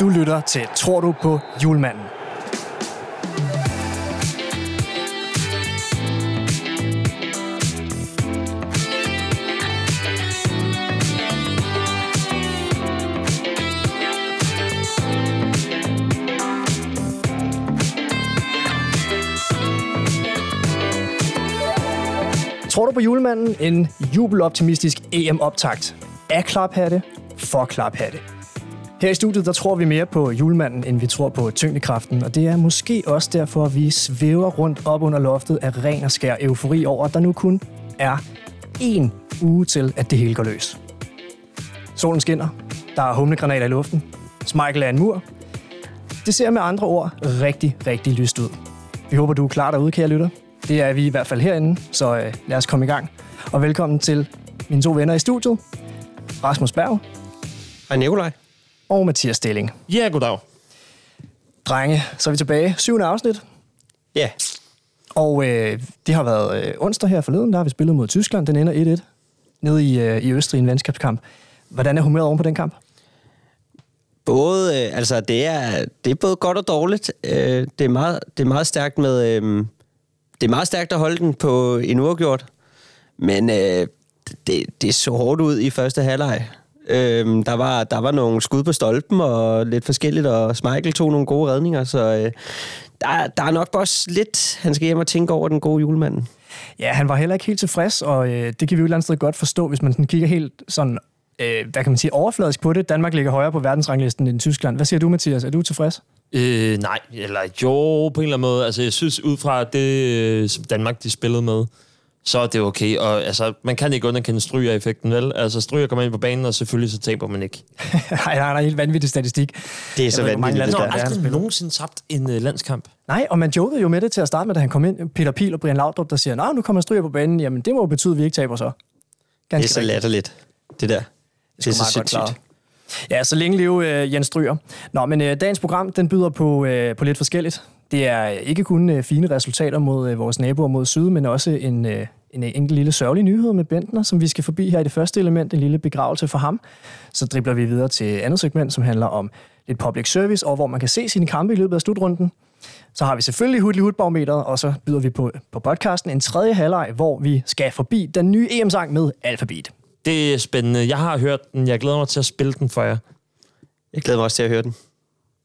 Du lytter til Tror du på julemanden? Tror du på julemanden? En jubeloptimistisk EM-optakt. Af klaphatte, for klaphatte. Her i studiet, der tror vi mere på julemanden, end vi tror på tyngdekraften, og det er måske også derfor, vi svæver rundt op under loftet af ren og skær eufori over, at der nu kun er en uge til, at det hele går løs. Solen skinner, der er humlegranater i luften, Michael er en mur. Det ser med andre ord rigtig, rigtig lyst ud. Vi håber, du er klar derude, kære lytter. Det er vi i hvert fald herinde, så øh, lad os komme i gang. Og velkommen til mine to venner i studiet, Rasmus Berg Hej Nikolaj og Mathias Stilling. Ja, goddag. Drenge, så er vi tilbage. Syvende afsnit. Ja, Og øh, det har været øh, onsdag her forleden, der har vi spillet mod Tyskland. Den ender 1-1 nede i, øh, i Østrig i en venskabskamp. Hvordan er humøret oven på den kamp? både, øh, altså det er, det er både godt og dårligt. Øh, det, er meget, det er meget stærkt med, øh, det er meget stærkt at holde den på en uafgjort, men øh, det, det så hårdt ud i første halvleg. Øh, der, var, der var nogle skud på stolpen og lidt forskelligt, og Michael tog nogle gode redninger, så øh, der, der er nok også lidt, han skal hjem og tænke over den gode julemanden. Ja, han var heller ikke helt tilfreds, og øh, det kan vi jo et eller andet sted godt forstå, hvis man sådan kigger helt sådan, øh, hvad kan man sige, overfladisk på det. Danmark ligger højere på verdensranglisten end Tyskland. Hvad siger du, Mathias? Er du tilfreds? Øh, nej, eller jo, på en eller anden måde. Altså, jeg synes, ud fra det, øh, som Danmark de spillede med, så er det okay. Og altså, man kan ikke underkende stryger-effekten, vel? Altså, stryger kommer ind på banen, og selvfølgelig så taber man ikke. Nej, nej, nej, helt vanvittig statistik. Det er så vanvittigt, det der. han aldrig nogensinde tabt en øh, landskamp. Nej, og man jokede jo med det til at starte med, da han kom ind. Peter Pil og Brian Laudrup, der siger, Nå, nu kommer Stryger på banen. Jamen, det må jo betyde, at vi ikke taber så. Det er Ganske så latterligt, det der. Det er sgu så sindssygt. Ja, så længe leve øh, Jens Stryger. Nå, men øh, dagens program, den byder på, øh, på lidt forskelligt. Det er ikke kun øh, fine resultater mod øh, vores naboer mod syd, men også en, øh, en enkelt lille sørgelig nyhed med Bentner, som vi skal forbi her i det første element, en lille begravelse for ham. Så dribler vi videre til andet segment, som handler om lidt public service, og hvor man kan se sine kampe i løbet af slutrunden. Så har vi selvfølgelig Hudli Hudbarometeret, og så byder vi på, på podcasten en tredje halvleg, hvor vi skal forbi den nye EM-sang med Alphabet. Det er spændende. Jeg har hørt den. Jeg glæder mig til at spille den for jer. Jeg glæder mig også til at høre den.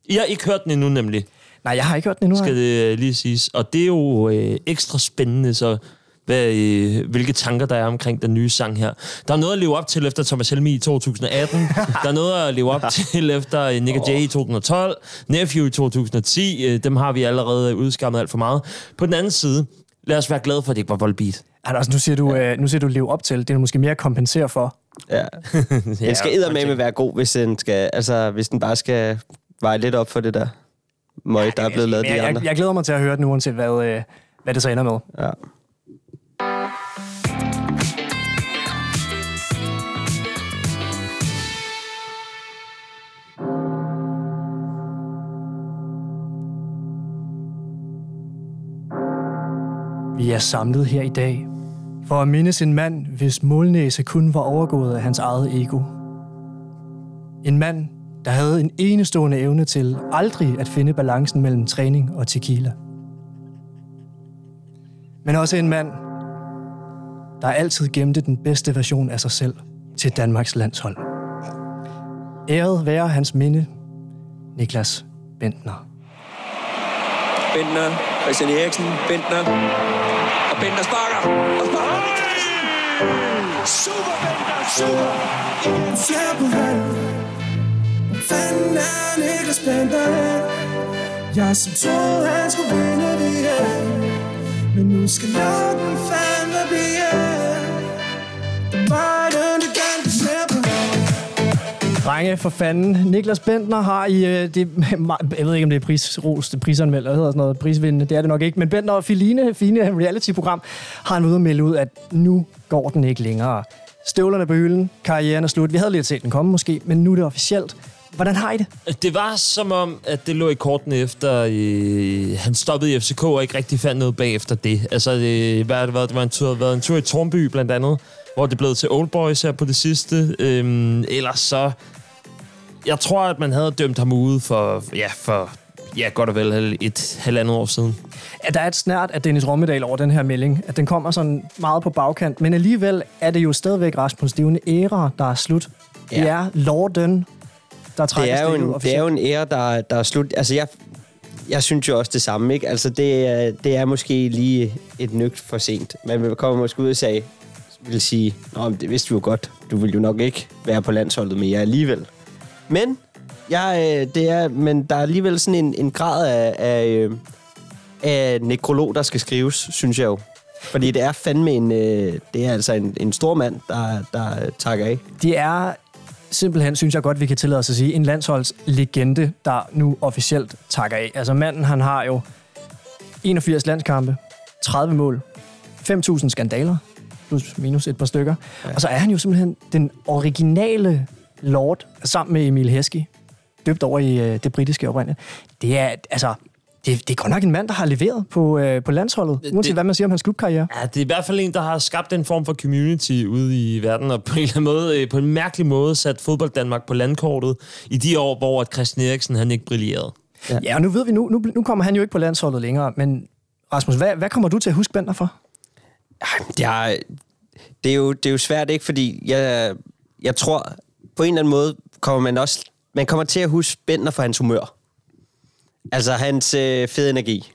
I har ikke hørt den endnu, nemlig, Nej, jeg har ikke hørt den endnu. skal det øh, lige siges. Og det er jo øh, ekstra spændende, så hvad, øh, hvilke tanker der er omkring den nye sang her. Der er noget at leve op til efter Thomas Helmi i 2018. der er noget at leve op til efter øh, Nick oh. Jay i 2012. Nephew i 2010. Øh, dem har vi allerede udskammet alt for meget. På den anden side, lad os være glade for, at det ikke var Volbeat. Altså, nu siger du, øh, nu siger du leve op til. Det er måske mere at kompensere for. Ja. Den skal eddermame være god, hvis den, skal, altså, hvis den bare skal veje lidt op for det der møg, der er blevet lavet Men de jeg, andre. jeg, jeg glæder mig til at høre den, uanset hvad, øh, hvad det så ender med. Ja. Vi er samlet her i dag for at mindes en mand, hvis målnæse kun var overgået af hans eget ego. En mand, der havde en enestående evne til aldrig at finde balancen mellem træning og tequila. Men også en mand, der altid gemte den bedste version af sig selv til Danmarks landshold. Æret være hans minde, Niklas Bentner. Bentner, Christian Eriksen, Bentner. Og Bentner sparker. Og sparker. Super Bender, super fjerde på fanden er Niklas Bender? Jeg som troede han skulle vinde VM Men nu skal nakken fandme blive Mig den det ganske snæppe Drenge, for fanden. Niklas Bentner har i øh, det, jeg ved ikke, om det er prisros, prisanmeldt, eller hedder sådan noget, prisvindende, det er det nok ikke, men Bentner og Filine, fine reality-program, har han ude at melde ud, at nu går den ikke længere. Støvlerne på hylden, karrieren er slut. Vi havde lige set den komme måske, men nu er det officielt. Hvordan har I det? Det var som om, at det lå i kortene efter, øh, han stoppede i FCK og ikke rigtig fandt noget bagefter det. Altså, øh, hvad det været? Det var en tur, været en tur i Tornby blandt andet, hvor det blev til Old Boys her på det sidste. Øhm, ellers så jeg tror, at man havde dømt ham ude for, ja, for ja, godt og vel et halvandet år siden. at der er et snært af Dennis Rommedal over den her melding, at den kommer sådan meget på bagkant, men alligevel er det jo stadigvæk, Rasmus, en æra, der er slut. Ja. Det Ja. er Lorden, der trækker det er jo en, det er officielt. jo en ære, der, der er slut. Altså, jeg, jeg synes jo også det samme, ikke? Altså, det, er- det er måske lige et nygt for sent. Man vil komme måske ud og sige, vil sige, Nå, det vidste du jo godt. Du vil jo nok ikke være på landsholdet mere alligevel. Men, jeg, øh, det er, men der er alligevel sådan en, en grad af, af, øh, af nekrolog, der skal skrives, synes jeg jo. Fordi det er fandme en, øh, det er altså en, en stor mand, der, der takker af. De er simpelthen, synes jeg godt, vi kan tillade os at sige, en landsholdslegende, der nu officielt takker af. Altså manden, han har jo 81 landskampe, 30 mål, 5.000 skandaler, plus minus et par stykker. Ja. Og så er han jo simpelthen den originale lord, sammen med Emil Heskey, døbt over i øh, det britiske oprindeligt. Det er, altså, det, det er godt nok en mand, der har leveret på, øh, på landsholdet, uanset det- hvad man siger om hans klubkarriere. Ja, det er i hvert fald en, der har skabt en form for community ude i verden, og på en eller anden måde, øh, på en mærkelig måde, sat fodbold Danmark på landkortet i de år, hvor at Christian Eriksen han ikke brillerede. Ja, ja og nu ved vi, nu, nu, nu kommer han jo ikke på landsholdet længere, men Rasmus, hvad, hvad kommer du til at huske Bender for? Er, det, er jo, det er jo svært, ikke? Fordi jeg, jeg tror, på en eller anden måde kommer man også... Man kommer til at huske Bender for hans humør. Altså hans øh, fede energi.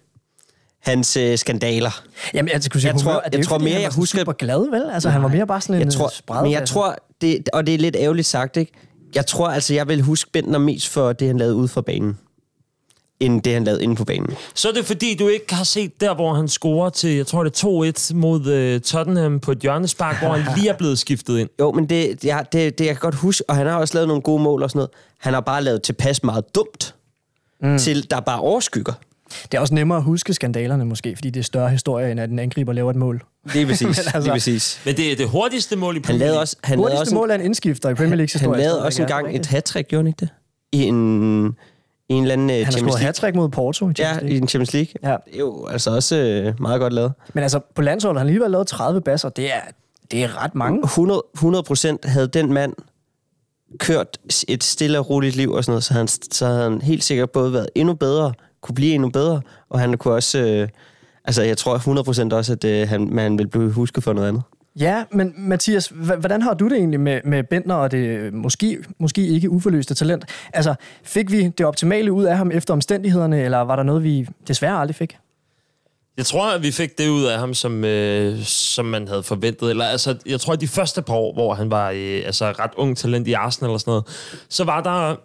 Hans øh, skandaler. Jamen, altså, kunne sige, Jeg tror- humør, det jeg tror mere, han jeg var husker- super glad, vel? Altså, han var mere bare sådan en Jeg tror, spredder. men jeg tror, det, og det er lidt ærgerligt sagt, ikke? Jeg tror altså, jeg vil huske Bender mest for det, han lavede ude for banen, end det, han lavede inde på banen. Så er det fordi, du ikke har set der, hvor han scorer til, jeg tror det er 2-1 mod uh, Tottenham på et hjørnespark, hvor han lige er blevet skiftet ind. Jo, men det, det, det, det jeg kan godt huske, og han har også lavet nogle gode mål og sådan noget. Han har bare lavet tilpas meget dumt, mm. til der bare overskygger. Det er også nemmere at huske skandalerne måske, fordi det er større historie, end at en angriber laver et mål. Lige præcis. Men altså- lige præcis. Men det er det hurtigste mål i Han Premier lavede League. også, han lavede Hurtigste også, mål af en indskifter i Premier Leagues han historie. lavede også engang et hat gjorde han ikke det? I en, i en eller anden Han har Champions League. hat mod Porto i Ja, Champions i League. en Champions League. Ja. Det er jo altså også øh, meget godt lavet. Men altså, på landsholdet har han alligevel lavet 30 basser. Det er, det er ret mange. 100, 100 procent havde den mand kørt et stille og roligt liv og sådan noget, så, han, så havde han helt sikkert både været endnu bedre, kunne blive endnu bedre, og han kunne også... Øh, altså, jeg tror 100% også, at øh, han, man vil blive husket for noget andet. Ja, men Mathias, h- hvordan har du det egentlig med, med Bentner og det øh, måske, måske ikke uforløste talent? Altså, fik vi det optimale ud af ham efter omstændighederne, eller var der noget, vi desværre aldrig fik? Jeg tror, at vi fik det ud af ham, som, øh, som man havde forventet. Eller, altså, jeg tror, at de første par år, hvor han var øh, altså, ret ung talent i Arsenal og sådan noget, så var der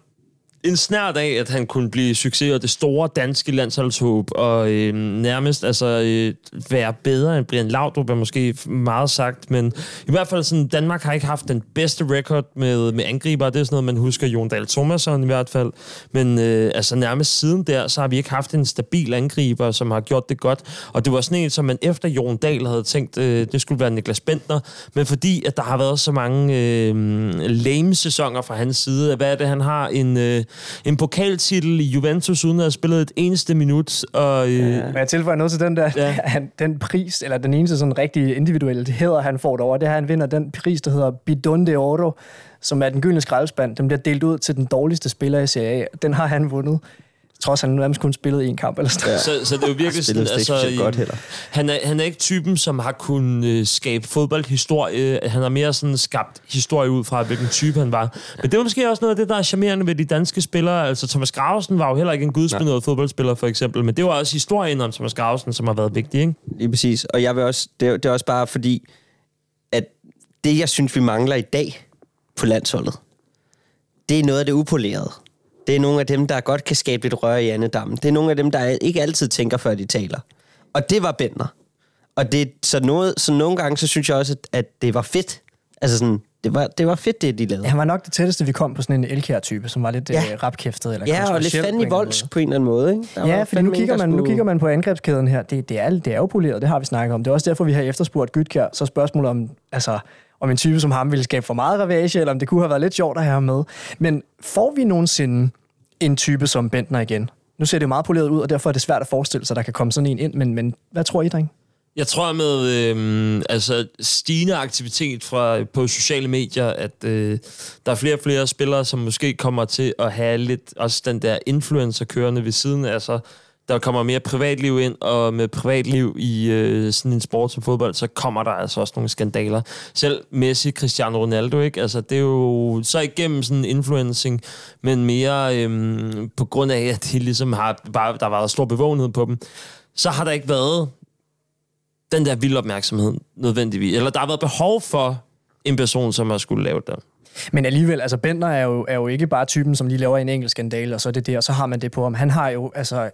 en snært af, at han kunne blive succes og det store danske landsholdshåb, og øh, nærmest altså, øh, være bedre end Brian Laudrup, er måske meget sagt, men i hvert fald sådan, Danmark har ikke haft den bedste record med, med angriber, det er sådan noget, man husker Jon Dahl Thomasson i hvert fald, men øh, altså nærmest siden der, så har vi ikke haft en stabil angriber, som har gjort det godt, og det var sådan en, som man efter Jon Dahl havde tænkt, øh, det skulle være Niklas Bentner, men fordi at der har været så mange øh, lame sæsoner fra hans side, hvad er det, han har en, øh, en pokaltitel i Juventus, uden at have spillet et eneste minut, og... Øh, ja. Må jeg tilføje noget til den der? Ja. Han, den pris, eller den eneste sådan rigtig individuelle hæder, han får derovre, det er, at han vinder den pris, der hedder Bidon de Oro, som er den gyldne skraldespand. Den bliver delt ud til den dårligste spiller i Serie A. Den har han vundet. Trods han nærmest kun spillet en kamp eller sådan ja. Så, så det er jo virkelig sådan, Spillede ikke godt heller. han, er, han er ikke typen, som har kunnet øh, skabe fodboldhistorie. Han har mere sådan skabt historie ud fra, hvilken type han var. Men det var måske også noget af det, der er charmerende ved de danske spillere. Altså Thomas Gravesen var jo heller ikke en gudsbenået fodboldspiller, for eksempel. Men det var også historien om Thomas Gravesen, som har været vigtig, ikke? Lige præcis. Og jeg vil også, det, er, det er også bare fordi, at det, jeg synes, vi mangler i dag på landsholdet, det er noget af det upolerede. Det er nogle af dem, der godt kan skabe lidt røre i andedammen. Det er nogle af dem, der ikke altid tænker, før de taler. Og det var Bender. Og det, så, noget, så nogle gange, så synes jeg også, at, at det var fedt. Altså sådan, det var, det var fedt, det de lavede. Han var nok det tætteste, vi kom på sådan en elkær-type, som var lidt Ja. øh, rapkæftet eller Ja, og lidt kontroversiel fandme på en eller anden voldsk på en eller anden måde. Ikke? Der Ja, fordi nu kigger, man, nu kigger man på angrebskæden her. Det, det, er, det er jo poleret, det har vi snakket om. Det er også derfor, vi har efterspurgt Gytkjær. Så spørgsmålet om, altså, om en type som ham ville skabe for meget ravage, eller om det kunne have været lidt sjovt at have ham med. Men får vi nogensinde en type som Bentner igen? Nu ser det jo meget poleret ud, og derfor er det svært at forestille sig, at der kan komme sådan en ind. Men, men hvad tror I, dreng? Jeg tror med øh, altså stigende aktivitet fra, på sociale medier, at øh, der er flere og flere spillere, som måske kommer til at have lidt også den der influencer kørende ved siden af sig. Der kommer mere privatliv ind, og med privatliv i øh, sådan en sport som fodbold, så kommer der altså også nogle skandaler. Selv Messi, Cristiano Ronaldo, ikke? Altså, det er jo så igennem sådan influencing, men mere øh, på grund af, at de ligesom har, bare, der har været stor bevågenhed på dem, så har der ikke været den der vilde opmærksomhed nødvendigvis. Eller der har været behov for en person, som har skulle lave det. Men alligevel, altså Bender er jo, er jo ikke bare typen, som lige laver en enkelt skandale, og så er det der, og så har man det på ham. Han har jo, altså,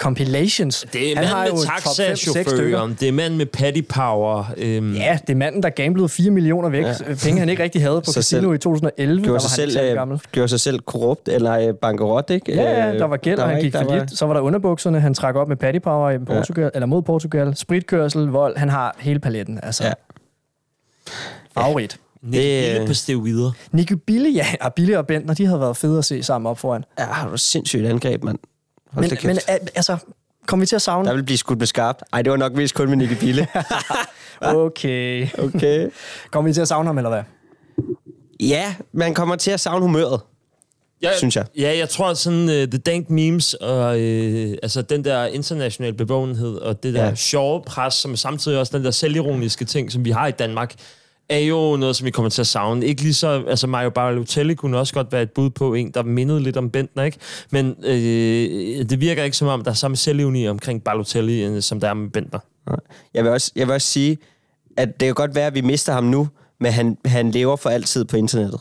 compilations. Det er han mand med taxachaufføren, det er mand med patty power. Øhm, Ja, det er manden, der gamblede 4 millioner væk. Ja. Penge, han ikke rigtig havde på Så casino selv- i 2011, der var Gjorde han sig, selv, ikke særlig øh, gammel. gjorde sig selv korrupt eller øh, bankerot, ikke? Ja, ja, Øh, der var gæld, og han gik der for lidt. Så var der underbukserne, han trak op med Paddy Power i Portugal, ja. eller mod Portugal. Spritkørsel, vold, han har hele paletten. Altså, ja. Ja. favorit. Nick Det- Bille på steroider. Nicky Bille, ja, og Bille og Bentner, de havde været fede at se sammen op foran. Ja, har du sindssygt angreb, mand. Hold Men, men al- altså, kommer vi til at savne? Der vil blive skudt med skarpt. Ej, det var nok vist kun med Nicky Bille. Okay. Okay. Kommer vi til at savne ham, eller hvad? Ja, man kommer til at savne humøret. Ja, Synes jeg. Ja, jeg tror sådan, uh, The Dank Memes og uh, altså den der internationale bevågenhed og det der ja. sjove pres, som er samtidig også den der selvironiske ting, som vi har i Danmark, er jo noget, som vi kommer til at savne. Ikke lige så, altså Mario Balotelli kunne også godt være et bud på en, der mindede lidt om Bentner, ikke? Men øh, det virker ikke som om, der er samme selvironi omkring Balotelli, som der er med Bentner. Jeg vil, også, jeg vil også sige, at det kan godt være, at vi mister ham nu, men han, han lever for altid på internettet.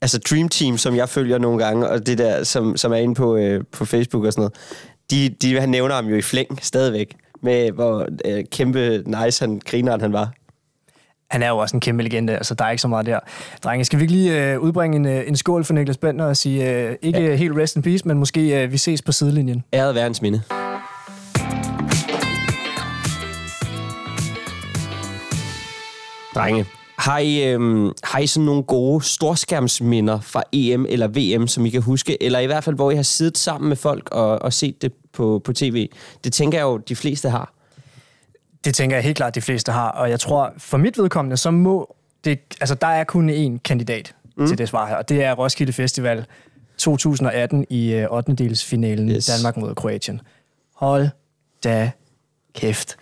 Altså Dream Team, som jeg følger nogle gange, og det der, som, som er inde på, øh, på Facebook og sådan noget, de, de, han nævner ham jo i flæng stadigvæk, med hvor øh, kæmpe nice han, grineren han var. Han er jo også en kæmpe legende, altså der er ikke så meget der. Drenge, skal vi ikke lige øh, udbringe en, øh, en skål for Niklas Bentner og sige, øh, ikke ja. helt rest in peace, men måske øh, vi ses på sidelinjen. Æret være hans minde. Drenge, har I, øhm, har I sådan nogle gode storskærmsminder fra EM eller VM, som I kan huske? Eller i hvert fald, hvor I har siddet sammen med folk og, og set det på, på tv? Det tænker jeg jo, de fleste har. Det tænker jeg helt klart, de fleste har, og jeg tror, for mit vedkommende, så må det, altså der er kun én kandidat mm. til det svar her, og det er Roskilde Festival 2018 i øh, 8. delsfinalen Yes. yes. Danmark mod Kroatien. Hold da kæft.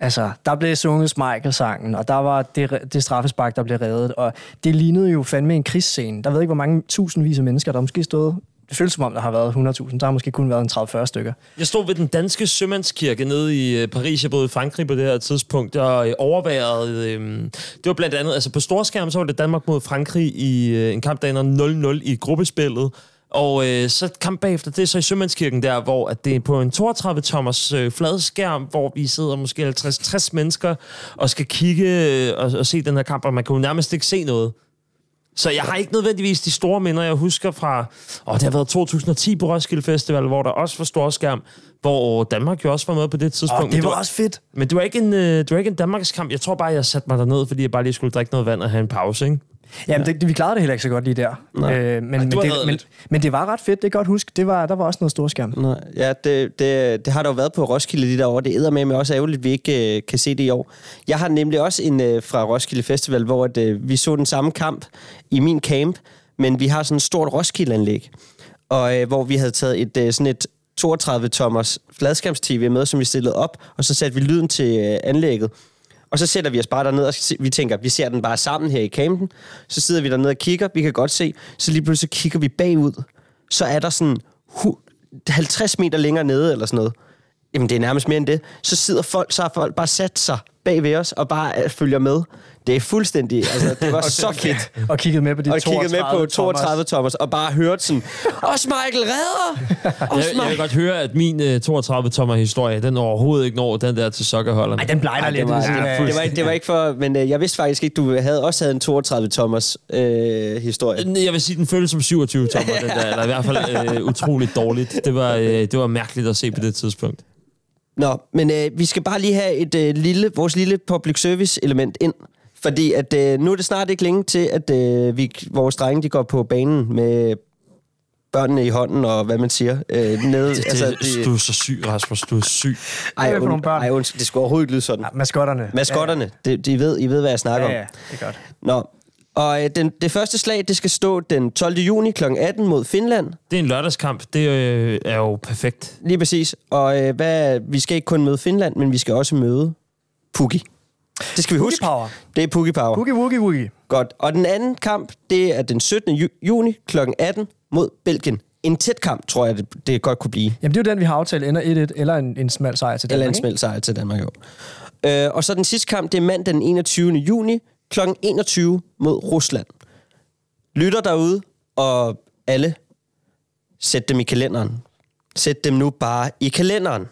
Altså, der blev sunget Michael-sangen, og der var det, det straffespark, der blev reddet, og det lignede jo fandme en krigsscene. Der ved ikke, hvor mange tusindvis af mennesker, der måske stod. Det føles som om, der har været 100.000. Der har måske kun været en 30-40 stykker. Jeg stod ved den danske sømandskirke nede i øh, Paris. Jeg boede i Frankrig på det her tidspunkt, og overværede... Øh, øhm, det var blandt andet... Altså på storskærm, så var det Danmark mod Frankrig i øh, en kamp, der ender 0-0 i gruppespillet. Og øh, så kamp bagefter, det er så i Sømandskirken der, hvor at det er på en 32-tommers øh, fladskærm, hvor vi sidder måske 50-60 mennesker og skal kigge øh, og, og se den her kamp, og man kan jo nærmest ikke se noget. Så jeg har ikke nødvendigvis de store minder, jeg husker fra... Åh, det har været 2010 på Roskilde Festival, hvor der også var storskærm, hvor Danmark jo også var med på det tidspunkt. Og Men det var også fedt. Men det var ikke en, øh, det var ikke en Danmarks kamp. Jeg tror bare, jeg satte mig derned, fordi jeg bare lige skulle drikke noget vand og have en pause, ikke? Jamen, det, det, vi klarede det heller ikke så godt lige der. Øh, men, men, det men, men det var ret fedt, det kan godt huske. Det var, der var også noget storskærm. Nej, ja, det, det, det har der jo været på Roskilde lige derovre. Det æder med mig også ærgerligt, at vi ikke øh, kan se det i år. Jeg har nemlig også en øh, fra Roskilde Festival, hvor at, øh, vi så den samme kamp i min camp, men vi har sådan et stort Roskilde-anlæg, og øh, hvor vi havde taget et øh, sådan et 32-tommers fladskærms-tv med, som vi stillede op, og så satte vi lyden til øh, anlægget. Og så sætter vi os bare derned, og vi tænker, vi ser den bare sammen her i campen. Så sidder vi dernede og kigger, vi kan godt se. Så lige pludselig kigger vi bagud. Så er der sådan 50 meter længere nede, eller sådan noget. Jamen, det er nærmest mere end det. Så sidder folk, så har folk bare sat sig bag ved os, og bare øh, følger med. Det er fuldstændig, altså, det var så fedt. Og kiggede med på de Og 32 kiggede med på 32 Thomas. Thomas, og bare hørte sådan, også Michael redder! Jeg, Også jeg vil Michael. godt høre, at min øh, 32-tommer historie, den overhovedet ikke når den der til sokkerholderne. Ej, den blegner lidt. det, var, af. det, var, ikke- det var ikke for... Men øh, jeg vidste faktisk ikke, du havde også havde en 32 Thomas øh, historie. Jeg vil sige, den føles som 27 tommer, den der, eller i hvert fald øh, utroligt dårligt. Det var, øh, det var mærkeligt at se på det tidspunkt. Nå, men øh, vi skal bare lige have et øh, lille, vores lille public service element ind. Fordi at, øh, nu er det snart ikke længe til, at øh, vi, vores drenge de går på banen med børnene i hånden, og hvad man siger. Øh, nede, Det, altså, det, du er så syg, Rasmus. Du er syg. ej, er for und, nogle børn? ej, undskyld, det skulle overhovedet ikke lyde sådan. Ja, maskotterne. Maskotterne, det, de, ved, I ved, hvad jeg snakker Ja, ja, om. det er godt. Nå, og øh, den, det første slag, det skal stå den 12. juni kl. 18 mod Finland. Det er en lørdagskamp. Det øh, er jo perfekt. Lige præcis. Og øh, hvad, vi skal ikke kun møde Finland, men vi skal også møde Pukki. Det skal vi huske. Power. Det er Pukki Power. Woogie, woogie, woogie. Godt. Og den anden kamp, det er den 17. Ju- juni kl. 18 mod Belgien. En tæt kamp, tror jeg, det, det godt kunne blive. Jamen, det er jo den, vi har aftalt ender 1-1, eller en, en smal sejr til Eller Danmark. en ikke? smelt sejr til Danmark, jo. Øh, og så den sidste kamp, det er mandag den 21. juni kl. 21 mod Rusland. Lytter derude, og alle, sæt dem i kalenderen. Sæt dem nu bare i kalenderen.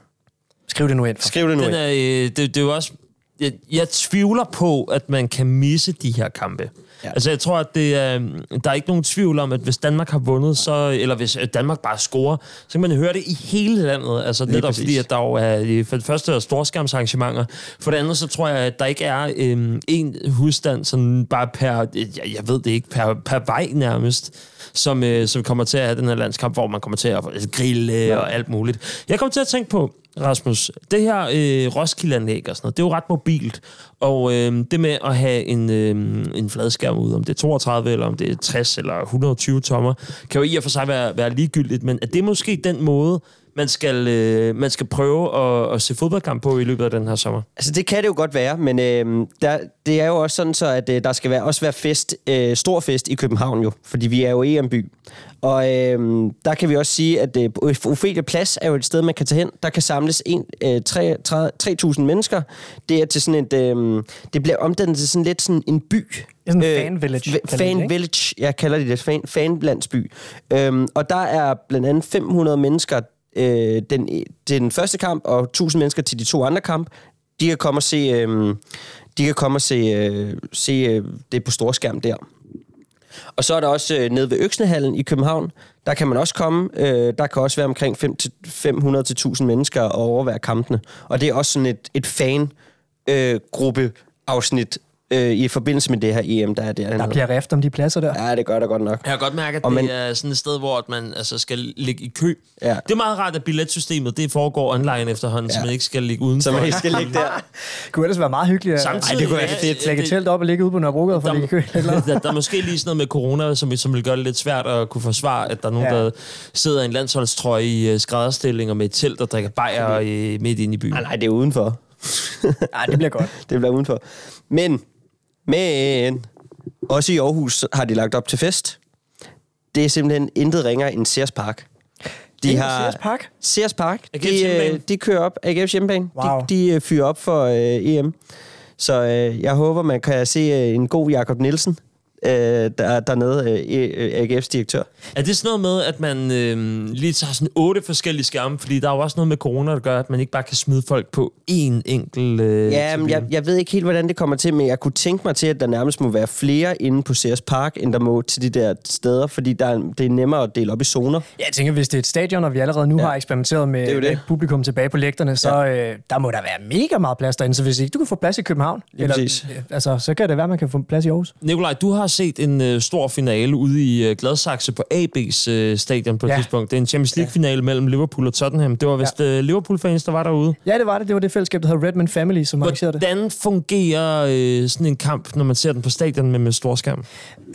Skriv det nu ind. For. Skriv det nu Den ind. er, øh, det, det er jo også... Jeg, jeg tvivler på, at man kan misse de her kampe. Ja. Altså, jeg tror, at det, er, der er ikke nogen tvivl om, at hvis Danmark har vundet, så, eller hvis øh, Danmark bare scorer, så kan man høre det i hele landet. Altså, netop præcis. fordi, at der jo er øh, for det første er storskærmsarrangementer. For det andet, så tror jeg, at der ikke er øh, en husstand, sådan bare per, øh, jeg, jeg ved det ikke, per, per vej nærmest, som, øh, som kommer til at have den her landskamp, hvor man kommer til at grille ja. og alt muligt. Jeg kommer til at tænke på, Rasmus, det her øh, Roskilde-anlæg og sådan noget, det er jo ret mobilt. Og øh, det med at have en, øh, en fladskærm ud, om det er 32 eller om det er 60 eller 120 tommer, kan jo i og for sig være, være ligegyldigt, men er det måske den måde, man skal, øh, man skal prøve at, at se fodboldkamp på i løbet af den her sommer? Altså, det kan det jo godt være, men øh, der, det er jo også sådan så, at øh, der skal være, også være fest, øh, stor fest i København jo, fordi vi er jo EM-by. Og øh, der kan vi også sige, at øh, Ophelia Plads er jo et sted, man kan tage hen. Der kan samles en, øh, tre- tre- 3.000 mennesker. Det er til sådan et... Øh, det bliver omdannet til sådan lidt sådan en by. Det er sådan en fan village, det, Fan village, jeg kalder det det. Fan, fanlandsby. Øhm, og der er blandt andet 500 mennesker øh, den, den første kamp, og 1000 mennesker til de to andre kamp. De kan komme og se, øh, de kan komme og se, øh, se øh, det på storskærm der. Og så er der også øh, nede ved Øksnehallen i København, der kan man også komme. Øh, der kan også være omkring 5 til 500 til 1000 mennesker og overvære kampene. Og det er også sådan et, et fan-gruppe øh, afsnit øh, i forbindelse med det her EM, der er der. Der bliver rift om de pladser der. Ja, det gør der godt nok. Jeg kan godt mærke, at Og det man- er sådan et sted, hvor at man altså, skal ligge i kø. Ja. Det er meget rart, at billetsystemet det foregår online efterhånden, ja. så man ikke skal ligge udenfor. Så man ikke skal ligge der. Det kunne ellers være meget hyggeligt. at- Samtidig, Ej, det kunne være fedt. Lægge et telt op og ligge ude på Nørrebrogade for at ligge i kø. Eller? der, der er måske lige sådan noget med corona, som, som vil gøre det lidt svært at kunne forsvare, at der er nogen, Ja. der sidder i en landsholdstrøje i uh, skrædderstilling og med et telt og drikker bajer midt inde i byen. Nej, nej, det er udenfor. Nej, det bliver godt. det bliver udenfor. Men, men, også i Aarhus har de lagt op til fest. Det er simpelthen intet ringer end Sears Park. De på Sears Park? Sears Park. De, øh, de kører op. AGF's hjemmebane. Wow. De, de øh, fyrer op for øh, EM. Så øh, jeg håber, man kan se øh, en god Jakob Nielsen øh, der, dernede, øh, øh, AGF's direktør. Er det sådan noget med, at man øh, lige tager sådan otte forskellige skærme? Fordi der er jo også noget med corona, der gør, at man ikke bare kan smide folk på én enkelt øh, Ja, men jeg, jeg ved ikke helt, hvordan det kommer til, men jeg kunne tænke mig til, at der nærmest må være flere inde på Sears Park, end der må til de der steder, fordi der er, det er nemmere at dele op i zoner. Jeg tænker, hvis det er et stadion, og vi allerede nu ja. Ja. har eksperimenteret med, Det det. med publikum tilbage på lægterne, så ja. øh, der må der være mega meget plads derinde. Så hvis ikke du kan få plads i København, præcis. øh, altså, så kan det være, at man kan få plads i Aarhus. Nikolaj, du har set en øh, stor finale ude i øh, Gladsaxe på AB's øh, stadion på et Ja. tidspunkt. Det er en Champions League-finale mellem Liverpool og Tottenham. Det var vist ja. øh, Liverpool-fans, der var derude. Ja, det var det. Det var det fællesskab, der hedder Redman Family, som arrangerede det. Hvordan fungerer øh, sådan en kamp, når man ser den på stadion med, med storskærm?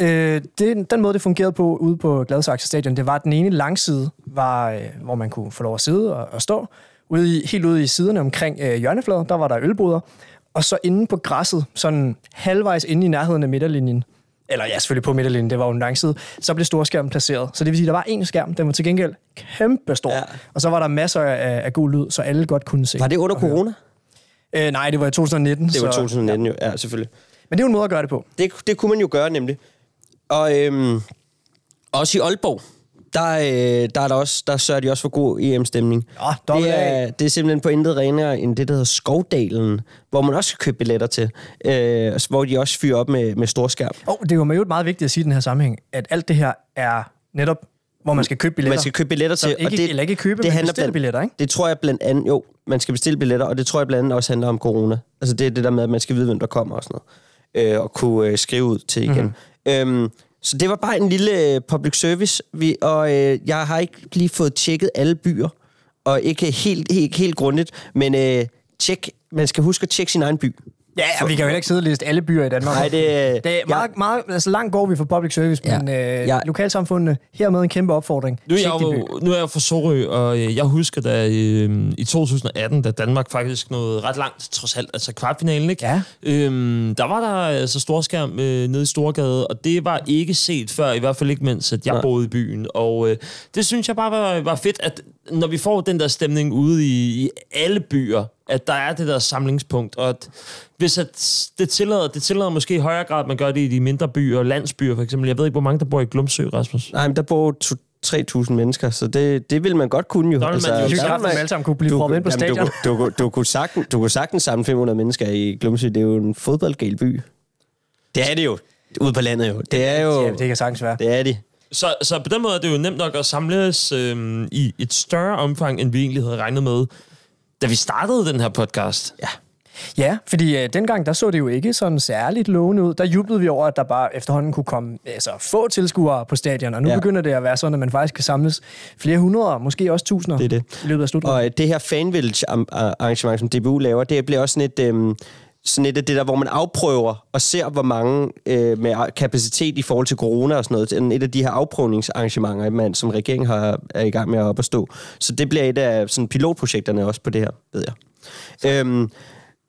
Øh, det, den måde, det fungerede på ude på Gladsaxe Stadion, det var, at den ene langside, var, øh, hvor man kunne få lov at sidde og, og stå. Ude i, helt ude i siderne omkring øh, hjørnefladen, der var der ølboder. Og så inde på græsset, sådan halvvejs inde i nærheden af midterlinjen, eller ja, selvfølgelig på midterlinjen, det var jo en langside, så blev storskærmen placeret. Så det vil sige, at der var en skærm, den var til gengæld kæmpe stor. Ja. Ja. Og så var der masser af, af god lyd, så alle godt kunne se. Var det under corona? Øh, nej, det var i 2019. Det var så, 2019 jo, ja, selvfølgelig. Men det er jo en måde at gøre det på. Det, det kunne man jo gøre nemlig. Og øhm, også i Aalborg, der, øh, der, er der, også, der sørger de også for god EM-stemning. Dobbelt det, er, det er simpelthen på intet renere end det, der hedder Skovdalen, hvor man også kan købe billetter til, øh, hvor de også fyrer op med, med storskærm. Og det er jo meget vigtigt at sige i den her sammenhæng, at alt det her er netop, hvor man skal købe billetter. Man skal købe billetter til. ikke- det, eller ikke købe, men bestille blandt, billetter, ikke? Det tror jeg blandt andet, jo, man skal bestille billetter, og det tror jeg blandt andet også handler om corona. Altså det er det der med, at man skal vide, hvem der kommer og sådan noget. Øh, og kunne øh, skrive ud til igen. Mm-hmm. Øhm, så det var bare en lille øh, public service, vi, og øh, jeg har ikke lige fået tjekket alle byer, og ikke helt, helt, helt grundigt, men øh, tjek, man skal huske at tjekke sin egen by. Ja, ja, vi kan jo ikke sidde og liste alle byer i Danmark. Nej, det, Det er meget, meget, altså langt går vi for public service, Ja. men øh, Ja. lokalsamfundene, hermed en kæmpe opfordring. Nu er, jeg jo, nu er jeg fra Sorø, og øh, jeg husker, da øh, i 2018, da Danmark faktisk nåede ret langt, trods alt, altså kvartfinalen, ikke? Ja. Øhm, der var der altså storskærm øh, nede i Storgade, og det var ikke set før, i hvert fald ikke mens at jeg Nej. boede i byen. Og øh, det synes jeg bare var, var fedt, at når vi får den der stemning ude i, i alle byer, at der er det der samlingspunkt, og at hvis at det tillader, det tillader måske i højere grad, at man gør det i de mindre byer, landsbyer for eksempel. Jeg ved ikke, hvor mange der bor i Glumsø, Rasmus. Nej, men der bor to- 3.000 mennesker, så det, det vil man godt kunne jo. Der vil man jo- godt, at alle sammen kunne blive proppet ind på jamen, stadion. Du, du, du, du, kunne sagtens, du kunne sagtens samle 500 mennesker i Glumsø. Det er jo en fodboldgal by. Det er det jo. Ude på landet jo. Det er jo... Ja, det kan sagtens være. Det er de. Så, så på den måde er det jo nemt nok at samles øh, i et større omfang, end vi egentlig havde regnet med, da vi startede den her podcast. Ja. Ja, fordi øh, dengang, der så det jo ikke sådan særligt lovende ud. Der jublede vi over, at der bare efterhånden kunne komme altså, få tilskuere på stadion, og nu ja. Begynder det at være sådan, at man faktisk kan samles flere hundrede, måske også tusinder Det er det. i løbet af slutrunden. Og øh, det her Fan Village am- a- arrangement, som DBU laver, det bliver også sådan et, øhm, sådan et af det der, hvor man afprøver og ser, hvor mange øh, med kapacitet i forhold til corona og sådan noget. Sådan Et af de her afprøvningsarrangementer, man, som regeringen har, er i gang med at op at stå. Så det bliver et af sådan, pilotprojekterne også på det her, ved jeg. Øhm,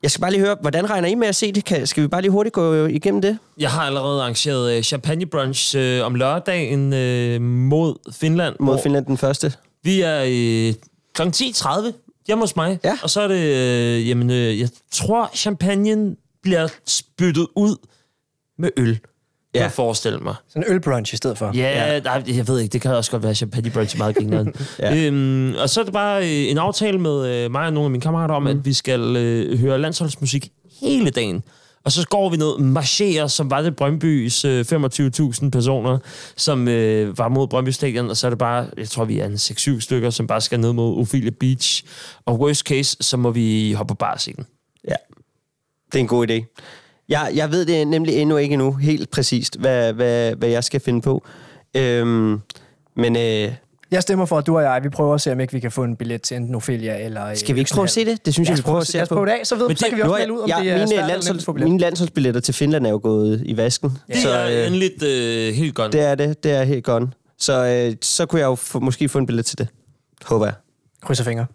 jeg skal bare lige høre, hvordan regner I med at se det? Kan, skal vi bare lige hurtigt gå igennem det? Jeg har allerede arrangeret øh, champagne brunch øh, om lørdagen øh, mod Finland. Mod Finland den første. Vi er øh, kl. 10.30 hjemme hos mig. Ja. Og så er det, øh, jamen, øh, jeg tror, champagnen bliver spyttet ud med øl. Ja. Jeg forestille mig. Sådan en ølbrunch i stedet for. Ja, ja. Nej, jeg ved ikke, det kan også godt være champagne brunch meget grineren. Ja. ja. øhm, og så er det bare øh, en aftale med øh, mig og nogle af mine kammerater om, mm. at vi skal øh, høre landsholdsmusik hele dagen. Og så går vi ned marcherer, som var det Brøndbys øh, 25.000 personer, som øh, var mod Brøndby Stadion, og så er det bare, jeg tror, vi er en 6-7 stykker, som bare skal ned mod Ophelia Beach. Og worst case, så må vi hoppe på barscenen. Ja, det er en god idé. Jeg, jeg ved det nemlig endnu ikke endnu helt præcist, hvad, hvad, hvad jeg skal finde på. Øhm, men øh, jeg stemmer for, at du og jeg, vi prøver at se, om ikke vi kan få en billet til enten Ophelia eller... øh, skal vi ikke prøve at se det? Det synes jeg, vi prøver prøve, at se lad os på. prøve det af, så, ved, Men så det- kan vi også melde ud, om ja, det er mine, billet. mine landsholdsbilletter til Finland er jo gået i vasken. Det så, er øh, endeligt øh, helt godt. det er det. Det er helt godt. Så, øh, så kunne jeg jo få, måske få en billet til det. Håber jeg. Krydser fingre.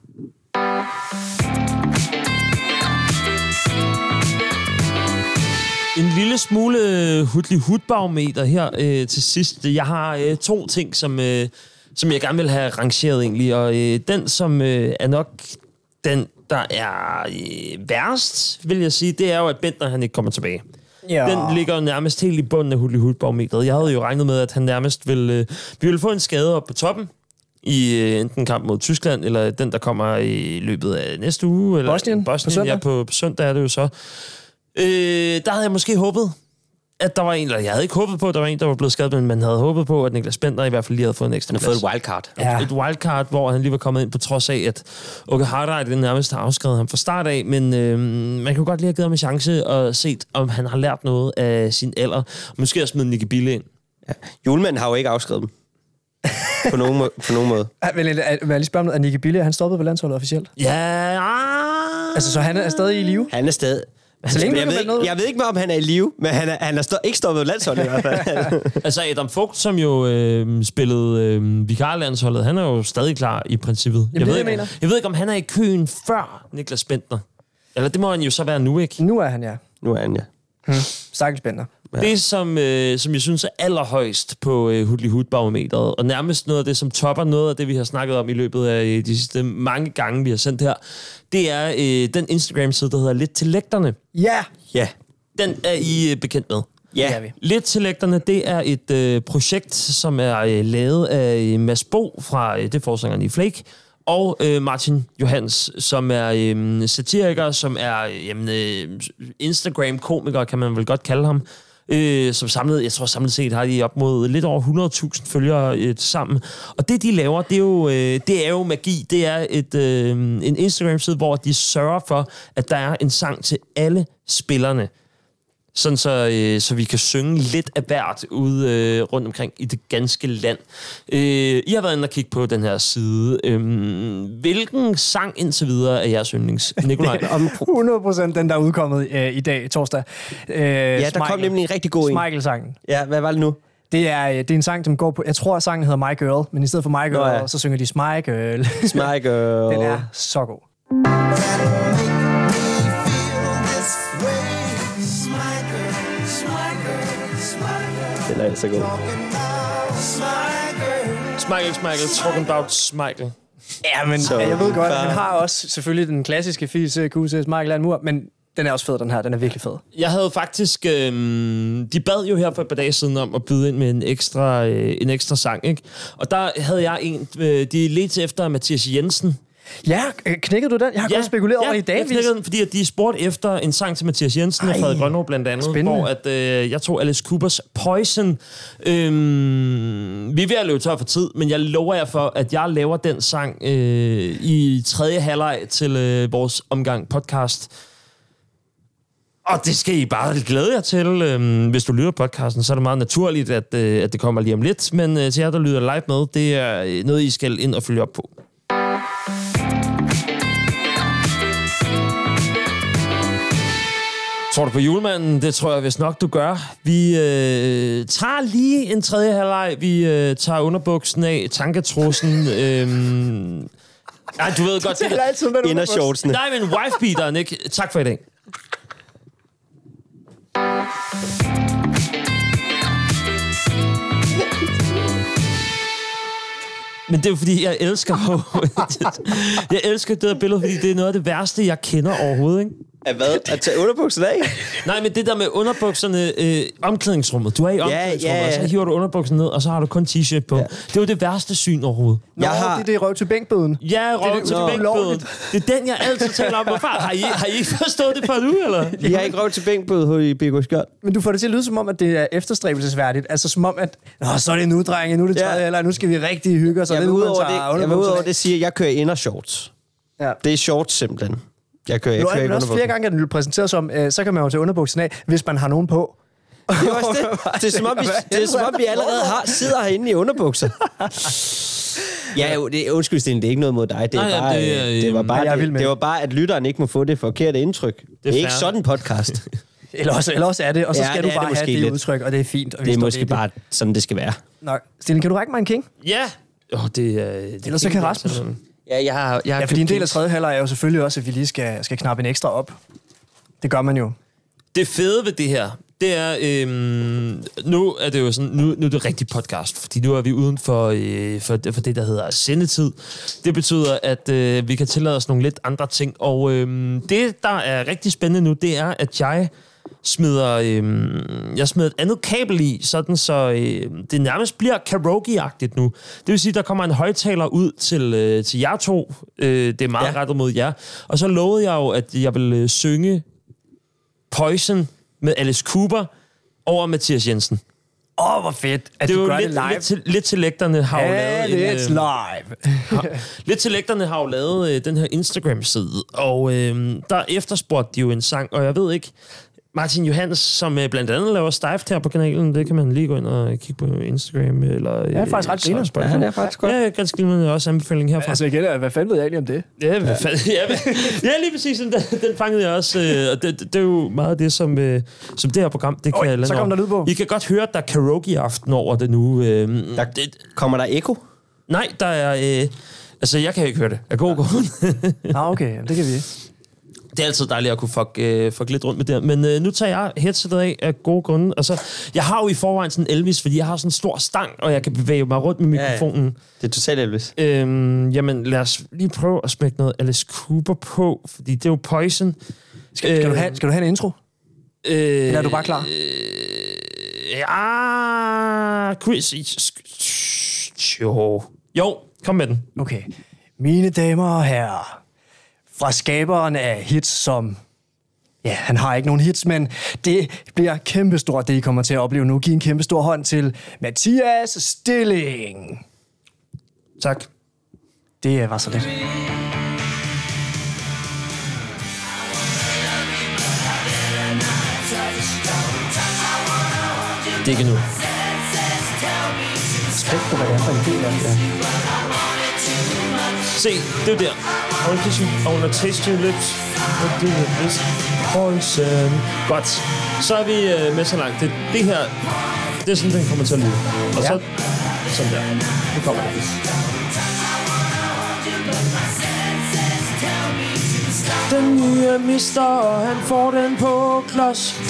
En lille smule hudlig hudbarometer her øh, til sidst. Jeg har øh, to ting, som, øh, som jeg gerne vil have rangeret egentlig, og øh, den, som øh, er nok den, der er øh, værst, vil jeg sige, det er jo, at Bentner han ikke kommer tilbage. Ja. Den ligger nærmest helt i bunden af hudbarometeret. Jeg havde jo regnet med, at han nærmest ville, øh, vi ville få en skade op på toppen, i øh, enten kamp mod Tyskland, eller den, der kommer i løbet af næste uge. Eller Bosnien på Bosnien, søndag. ja, på, på søndag er det jo så. Øh, der havde jeg måske håbet, at der var en, eller jeg havde ikke håbet på, at der var en, der var blevet skadet, men man havde håbet på, at Niklas Bentner i hvert fald lige havde fået en ekstra Han plads. fået et wildcard. Ja. Et wildcard, hvor han lige var kommet ind på trods af, at Åke Hardrade det nærmest har afskrevet ham fra start af, men øh, man kunne godt lige have givet ham en chance og set, om han har lært noget af sin alder. Måske også smidt Nicky Bille ind. Ja. Julemanden har jo ikke afskrevet dem. på, nogen, må, på nogen måde. Ja, Men, øh, vil jeg lige spørge om noget? Er Nicky Bille, han stoppede på landsholdet officielt? Ja, ah. Altså, så han er stadig i live? Han er stadig... Så længe jeg, ved, ikke, noget- jeg ved ikke, om han er i live, men han er, han er stå, ikke stoppet landsholdet i hvert fald. Altså Adam Vogt, som jo øh, spillede øh, vikarlandsholdet, han er jo stadig klar i princippet. det er ved jeg mener. jeg ved ikke, om han er i køen før Niklas Bentner. Eller det må han jo så være nu, ikke? Nu er han, ja. nu er han, ja. Stakkels Bender. Ja. Det, som, øh, som jeg synes er allerhøjst på øh, Hudli Hud-barometeret, og nærmest noget af det, som topper noget af det, vi har snakket om i løbet af øh, de sidste mange gange, vi har sendt her, det er øh, den Instagram-side, der hedder Lidt til lægterne. Ja! Ja. Den er I øh, bekendt med. Det er Ja. vi. Lidt til lægterne, det er et øh, projekt, som er øh, lavet af øh, Mads Bo fra, øh, det er forsangeren i Flake, og øh, Martin Johans, som er øh, satiriker, som er øh, jamen, øh, Instagram-komiker, kan man vel godt kalde ham. Øh, som samlet, jeg tror samlet set har de op mod lidt over 100.000 følgere øh, sammen. Og det, de laver, det er jo, øh, det er jo magi. Det er et, øh, en Instagram-side, hvor de sørger for, at der er en sang til alle spillerne sådan så, øh, så vi kan synge lidt af hvert ude øh, rundt omkring i det ganske land. Øh, I har været inde og kigge på den her side. Øh, hvilken sang indtil videre er jeres yndlings? Nikolaj? Om, 100% den, der er udkommet øh, i dag, torsdag. Øh, ja, der kom nemlig en rigtig god en. Michael-sangen. ja, hvad var det nu? Det er, øh, det er en sang, som går på... Jeg tror, at sangen hedder My Girl, men i stedet for My Girl, Nå, ja. så synger de Smile Girl. Girl. den er så god. Den er altså god. Smeichel, Smeichel, talking about Smeichel. Ja, men Så- jeg ved godt, Bare- den har også selvfølgelig den klassiske fis, QC, Michael Landmur, men den er også fed, den her. Den er virkelig fed. Jeg havde faktisk... Øh, de bad jo her for et par dage siden om at byde ind med en ekstra, øh, en ekstra sang, ikke? Og der havde jeg en... Øh, de ledte efter Mathias Jensen. Ja, øh, knækkede du den? Jeg har ja, godt spekuleret over det i jeg dagvis. knækkede den, fordi at de spurgte efter en sang til Mathias Jensen og Ej, Frederik Grønov blandt andet, spændende. hvor at, øh, jeg tog Alice Coopers Poison. Øhm, vi er ved at løbe tør for tid, men jeg lover jer for, at jeg laver den sang øh, i tredje halvleg til øh, vores omgang podcast. Og det skal I bare glæde jer til. Øhm, hvis du lytter podcasten, så er det meget naturligt, at, øh, at det kommer lige om lidt. Men øh, til jer, der lytter live med, det er øh, noget, I skal ind og følge op på. Tror du på julemanden? Det tror jeg vist nok, du gør. Vi øh, tager lige en tredje halvleg. Vi øh, tager underbuksen af, tanketrussen. Øh, ej, du ved godt, det der, altid med Indershortsene. Nej, men wifebeateren, ikke? Tak for i dag. Men det er jo fordi, jeg elsker Jeg elsker det her billede, fordi det er noget af det værste, jeg kender overhovedet, ikke? At hvad? At tage underbukserne af? Nej, men det der med underbukserne, øh, omklædningsrummet. Du er i omklædningsrummet, ja, og så ja. hiver du underbukserne ned, og så har du kun t-shirt på. Ja. Det er jo det værste syn overhovedet. Nå, Jeg har- det er det røv til bænkbøden. Ja, røv det- til bænkbøden. Det er den, jeg altid taler om. Hvorfor? Har I, har I ikke forstået det før nu, eller? Vi har ikke røv til bænkbød hos i BK Skjold. Men du får det til at lyde som om, at det er efterstræbelsesværdigt. Altså som om, at Nå, så er det nu, drenge, nu er det Ja. tredje, eller nu skal vi rigtig hygge os. og Jeg vil er ud nu, man over tager det, jeg vil ud underbukserne over af. det sige, at jeg kører indershorts. Ja. Det er shorts simpelthen. Jeg kører, jeg Nu kører er ikke men også flere gange, at den blev præsenteret som, øh, så kan man jo tage underbuksen af, hvis man har nogen på. Det er også det. Det er som om, vi, det er, som om, vi allerede har, sidder herinde i underbukser. Ja, jo, det, undskyld, Stine, det er ikke noget mod dig. Det, er Nej, bare, det er, det, det, var bare, er det, det det. var bare, at lytteren ikke må få det forkerte indtryk. Det er, det er ikke sådan en podcast. Eller også, eller også er det, og så Ja, skal det du er bare det have måske det lidt. udtryk, og det er fint. Og Det er måske ved bare sådan, det skal være. Nå, Stine, kan du række mig en king? Ja. Oh, det, er- det, Ellers så kan Rasmus. Ja, jeg har, jeg har Ja, fordi en del af tredje halvleg er jo selvfølgelig også, at vi lige skal, skal knappe en ekstra op. Det gør man jo. Det fede ved det her, det er, øhm, nu er det jo sådan, nu, nu er det rigtig podcast, fordi nu er vi uden for, øh, for, for det, der hedder sendetid. Det betyder, at øh, vi kan tillade os nogle lidt andre ting, og øhm, det, der er rigtig spændende nu, det er, at jeg smider, øhm, jeg smider et andet kabel i, sådan så øh, det nærmest bliver karaoke-agtigt nu. Det vil sige, der kommer en højtaler ud til, øh, til jer to. Øh, det er meget ja. Rettet mod jer. Og så lovede jeg jo, at jeg vil øh, synge Poison med Alice Cooper over Mathias Jensen. Åh, oh, hvor fedt, at Det er du gør lidt, det live. lidt, til, lidt til lægterne har jo lavet en, it's øh, live. lidt til lægterne har jo lavet øh, den her Instagram-side, og øh, der efterspurgte de jo en sang, og jeg ved ikke, Martin Johans, som øh, blandt andet laver Stift her på kanalen, det kan man lige gå ind og kigge på Instagram, eller... Ja, det er faktisk ret så- grineren. Spotify. Ja, det er faktisk godt. Ja, ganske glimrende også anbefaling herfra. Altså igen, hvad fanden ved jeg egentlig om det? Ja, hvad fanden, ja, ja, lige præcis. Den, den fangede jeg også. Øh, og det, det, det er jo meget det, som, øh, som det her program, det kan Oj, lande så kom der lyd på. I kan godt høre, at der er karaoke-aften over det nu. Øh, Der, det, kommer der ekko? nej, der er... Øh, altså, jeg kan ikke høre det. Af god grund. Ah, okay, jamen, det kan vi. Det er altid dejligt at kunne fuck, øh, fuck lidt rundt med det. Men øh, nu tager jeg headsetet af af gode grunde. Altså, jeg har jo i forvejen sådan Elvis, fordi jeg har sådan en stor stang, og jeg kan bevæge mig rundt med Ja, ja. mikrofonen. Det er totalt Elvis. Øhm, jamen, lad os lige prøve at smække noget Alice Cooper på, fordi det er jo Poison. Skal, skal, du, have, skal du have en intro? Øh, Eller er du bare klar? Ja, quiz. Jo. Jo, kom med den. Okay. Mine damer og herrer, fra skaberen af hits som... Ja, han har ikke nogen hits, men det bliver kæmpestort, det I kommer til at opleve nu. Giv en kæmpestor hånd til Mathias Stilling. Tak. Det var så lidt. Det er ikke nu. Respekt på, hvad det er for en del af det. Se, det er der. I wanna kiss you, I wanna taste your lips. I do this poison. Godt. Så er vi øh, med så langt. Det, det her, det er sådan, den kommer til at lyde. Og så, sådan der. Nu kommer det. Den nye mister, han får den på klods.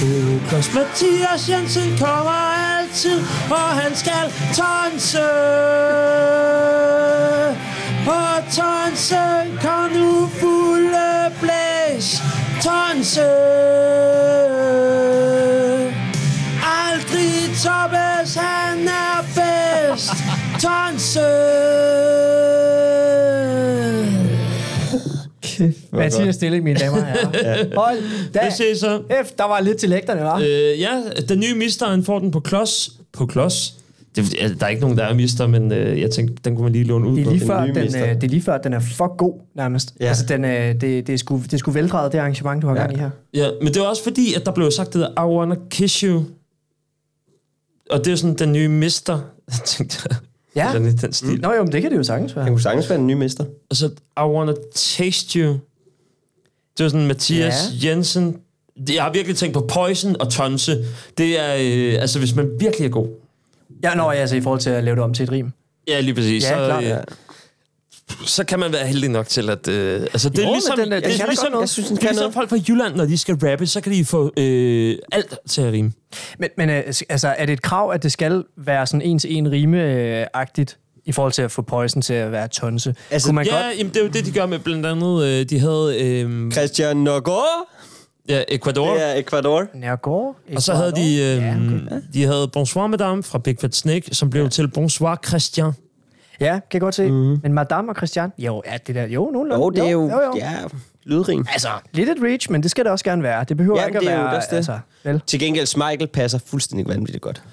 Klods. Mathias Jensen kommer altid, og han skal tonse. Og tonse kan nu fulde blæs. Tonse. Aldrig toppes, han er bedst. Tonse. Mathias Stille, mine damer og herrer. Hold da. Det ses så. F, der var lidt til lægterne, var. Øh, ja, den nye mister, han får den på klods. På klods? Det, der er ikke nogen, der er mister, men øh, jeg tænkte, den kunne man lige låne ud Det er på. lige før, nye den, mister. øh, det er lige før, den er for god, nærmest. Ja. Altså, den, øh, det, det, er sgu, det er sgu veldrejet, det arrangement, du har ja. gang i her. Ja, men det er også fordi, at der blev sagt, det der, I wanna kiss you. Og det er jo sådan den nye mister. Jeg tænkte, Ja. sådan lidt den stil. Nå jo, men det kan det jo sagtens være. Han kunne sagtens være en ny mester. Og så, I wanna taste you. Det var sådan Mathias ja. Jensen. Jeg har virkelig tænkt på Poison og Tonse. Det er, øh, altså hvis man virkelig er god. Ja, nå, altså i forhold til at lave det om til et rim. Ja, lige præcis. Ja, så, klart, øh, ja. så kan man være heldig nok til at... Øh, altså, det er Jo, men ligesom, den, øh, det kan er ligesom, godt noget. Jeg synes, den det er kan ligesom noget. folk fra Jylland, når de skal rappe, så kan de få øh, alt til at rime. Men, men øh, altså, er det et krav, at det skal være sådan en til en rime-agtigt i forhold til at få Poison til at være tonse? Altså, Kunne man Ja, godt... jamen, det er jo det, de gør med blandt andet... Øh, de havde øh, Christian Nogård. Ja, Ecuador. Det er Ecuador. Nærgård? Og så havde de, øh, Ja, okay. de havde Bonsoir Madame fra Big Fat Snake, som blev ja. til Bonsoir Christian. Ja, kan jeg godt se. Mm. Men Madame og Christian? Jo, er det der? Jo, nogenlunde. Jo, det er jo, jo, jo. ja, lydrim. Altså, lidt et reach, men det skal det også gerne være. Det behøver Ja, ikke det at er jo være... også det. Altså, vel? Til gengæld, Michael passer fuldstændig vanvittigt godt.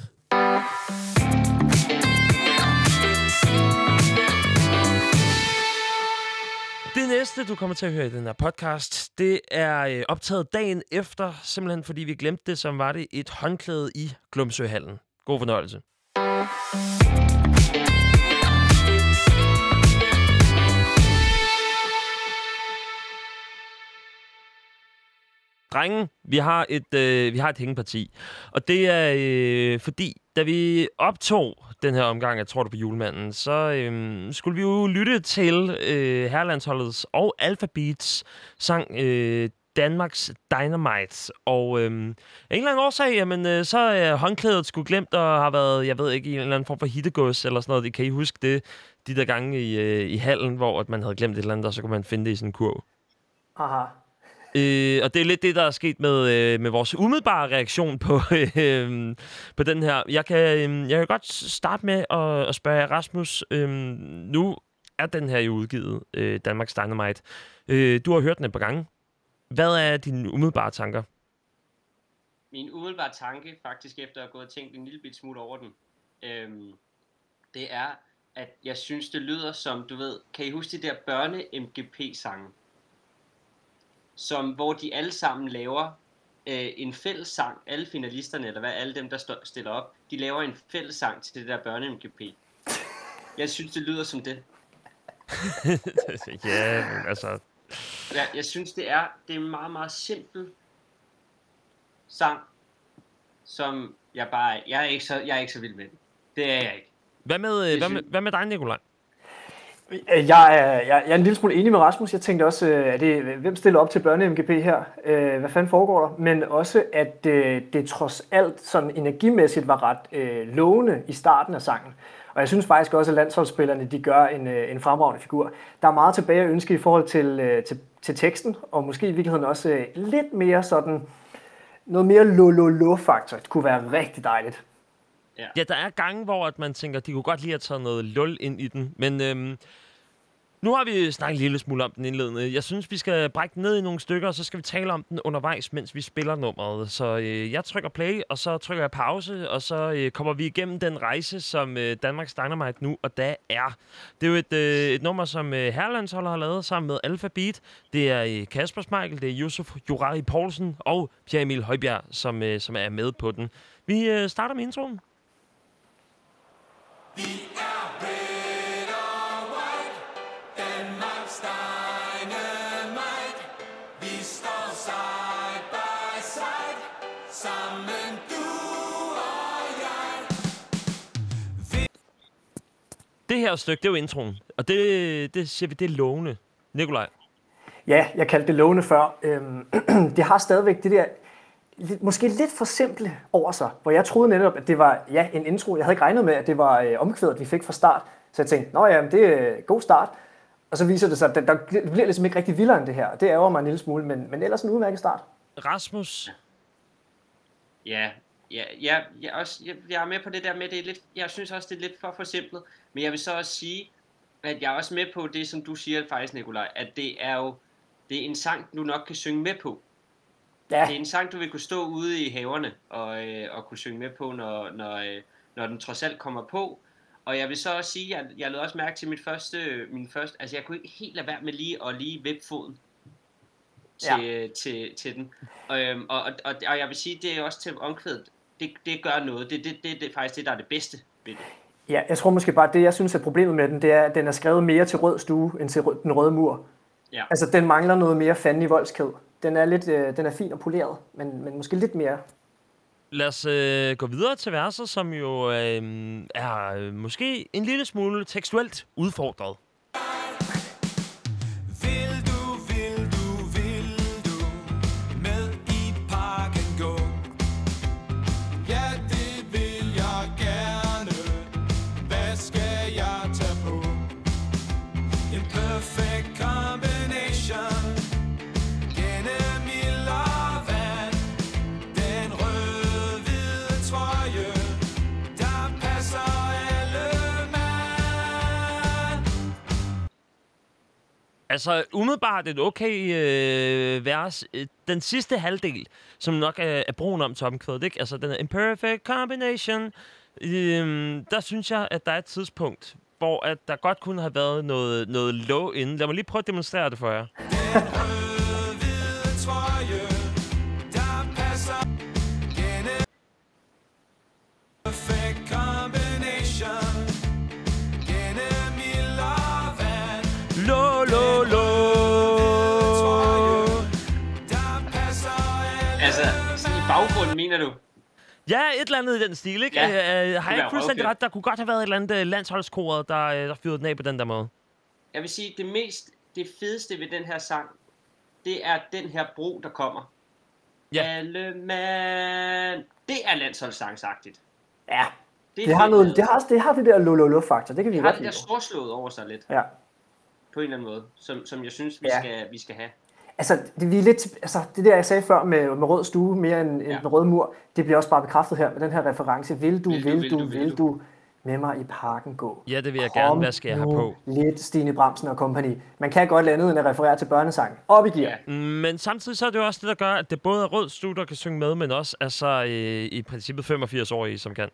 Første, du kommer til at høre i den her podcast, det er øh, optaget dagen efter, simpelthen fordi vi glemte det, som var det et håndklæde i Glumsøhallen. God fornøjelse. Drenge, vi har et, øh, vi har et hængeparti. Og det er øh, fordi, da vi optog den her omgang, af tror du på julemanden, så øhm, skulle vi jo lytte til øh, Herlandsholdets og Alphabets sang øh, Danmarks Dynamite. Og øhm, af en eller anden årsag, jamen, øh, så er håndklædet skulle glemt og har været, jeg ved ikke, i en eller anden form for hittegods eller sådan noget. Kan I huske det? De der gange i, øh, i hallen, hvor at man havde glemt et eller andet, og så kunne man finde det i sådan en kurv. Aha. Øh, og det er lidt det, der er sket med, øh, med vores umiddelbare reaktion på, øh, på den her. Jeg kan, øh, jeg kan godt starte med at, at spørge Rasmus. Øh, nu er den her jo udgivet, øh, Danmarks Dynamite. Øh, du har hørt den et par gange. Hvad er dine umiddelbare tanker? Min umiddelbare tanke, faktisk efter at have gået og tænkt en lille bit smule over den, øh, det er, at jeg synes, det lyder som, du ved, kan I huske de der børne-MGP-sange? Som, hvor de alle sammen laver øh, en fælles sang, alle finalisterne, eller hvad, alle dem, der stå, stiller op, de laver en fælles sang til det der børne-MGP. Jeg synes, det lyder som det. ja, altså... Jeg, jeg synes, det er, det er en meget, meget simpel sang, som jeg bare, jeg er ikke så, jeg er ikke så vild med. Det er jeg ikke. Hvad med, øh, hvad med, hvad med dig, Nikolaj? Øh, Jeg er, jeg, jeg er en lille smule enig med Rasmus. Jeg tænkte også, øh, er det, hvem stiller op til børne-MGP her? Øh, Hvad fanden foregår der? Men også, at øh, det trods alt sådan energimæssigt var ret øh, lovende i starten af sangen. Og jeg synes faktisk også, at landsholdsspillerne de gør en, en fremragende figur. Der er meget tilbage at ønske i forhold til, til, til teksten, og måske i virkeligheden også lidt mere sådan, noget mere lo-lo-lo-faktor. Det kunne være rigtig dejligt. Ja, der er gange, hvor at man tænker, de kunne godt lige have taget noget lul ind i den. Men øhm, nu har vi snakket en lille smule om den indledende. Jeg synes, vi skal brække den ned i nogle stykker, og så skal vi tale om den undervejs, mens vi spiller nummeret. Så øh, jeg trykker play, og så trykker jeg pause, og så øh, kommer vi igennem den rejse, som øh, Danmarks Dynamite nu og da er. Det er jo et, øh, et nummer, som øh, Herlandsholder har lavet sammen med Alpha Beat. Det er øh, Kasper Smeichel, det er Yusuf Jurari Poulsen og Pierre Emil Højbjerg, som, øh, som er med på den. Vi øh, starter med introen. Det her stykke, det er jo introen. Og det, det siger vi, det er lovende. Nikolaj. Ja, jeg kaldte det lovende før. Øhm, det har stadigvæk det der lidt- måske lidt for simple over sig, hvor jeg troede netop, at det var ja, en intro. Jeg havde ikke regnet med, at det var øh, omkvædet, vi fik fra start. Så jeg tænkte, nå ja, det er en god start. Og så viser det sig, at der, der bliver ligesom ikke rigtig vildere end det her. Det ærger mig en lille smule, men, men ellers en udmærket start. Rasmus. Ja, ja, ja jeg, også, jeg, jeg er med på det der med, det er lidt, jeg synes også, det er lidt for forsimplet. Men jeg vil så også sige, at jeg er også med på det, som du siger faktisk, Nikolaj, at det er jo det er en sang, du nok kan synge med på. Ja, Det er en sang, du vil kunne stå ude i haverne og, øh, og kunne synge med på, når, når, øh, når den trods alt kommer på. Og jeg vil så også sige, at jeg, jeg lavede også mærke til mit første, min første, altså jeg kunne ikke helt lade være med lige at lige vippe foden til, ja. til, til den. Og, øhm, og, og, og, og jeg vil sige, det er også til omkvædet, det, det gør noget. Det, det, det, det er faktisk det, der er det bedste ved det. Ja, jeg tror måske bare, at det jeg synes er problemet med den, det er, at den er skrevet mere til rød stue, end til rød, den røde mur. Ja. Altså, den mangler noget mere fanden i voldskæd. Den er, lidt, øh, den er fin og poleret, men, men måske lidt mere Lad os øh, gå videre til verset, som jo øh, er øh, måske en lille smule tekstuelt udfordret. Altså, umiddelbart et okay øh, vers. Den sidste halvdel, som nok er, er broen om toppenkvædet, ikke? Altså, den er imperfect combination. Øhm, der synes jeg, at der er et tidspunkt, hvor at der godt kunne have været noget, noget low inden. Lad mig lige prøve at demonstrere det for jer. mener du? Ja, et eller andet i den stil, ikke? Ja, Øh, øh, har det jeg ikke fuldstændig ret? Der kunne godt have været et eller andet øh, landsholdskoret, der, øh, der fyrede den af på den der måde. Jeg vil sige, det mest, det fedeste ved den her sang, det er den her bro, der kommer. Ja. Alle mand. Det er landsholdssangsagtigt. Ja, Det, det har, noget, det har, det har det der lo-lo-lo-faktor. Det kan vi det har godt det der storslået over sig lidt, Ja. på en eller anden måde, som, som jeg synes, vi, Ja. skal, vi skal have. Altså, det, vi er lidt, altså, det der, jeg sagde før med, med rød stue mere end, Ja. med rød mur, det bliver også bare bekræftet her med den her reference. Vil du, vil, vil du, vil, du. du med mig i parken gå? Ja, det vil jeg Kom gerne. Hvad skal jeg have på? Lidt Stine Bramsen og kompagni. Man kan godt lade andet end at referere til børnesang. Op i gear. Ja. Men samtidig så er det jo også det, der gør, at det både er rød stue, der kan synge med, men også altså, øh, i princippet 85-årige, som kan.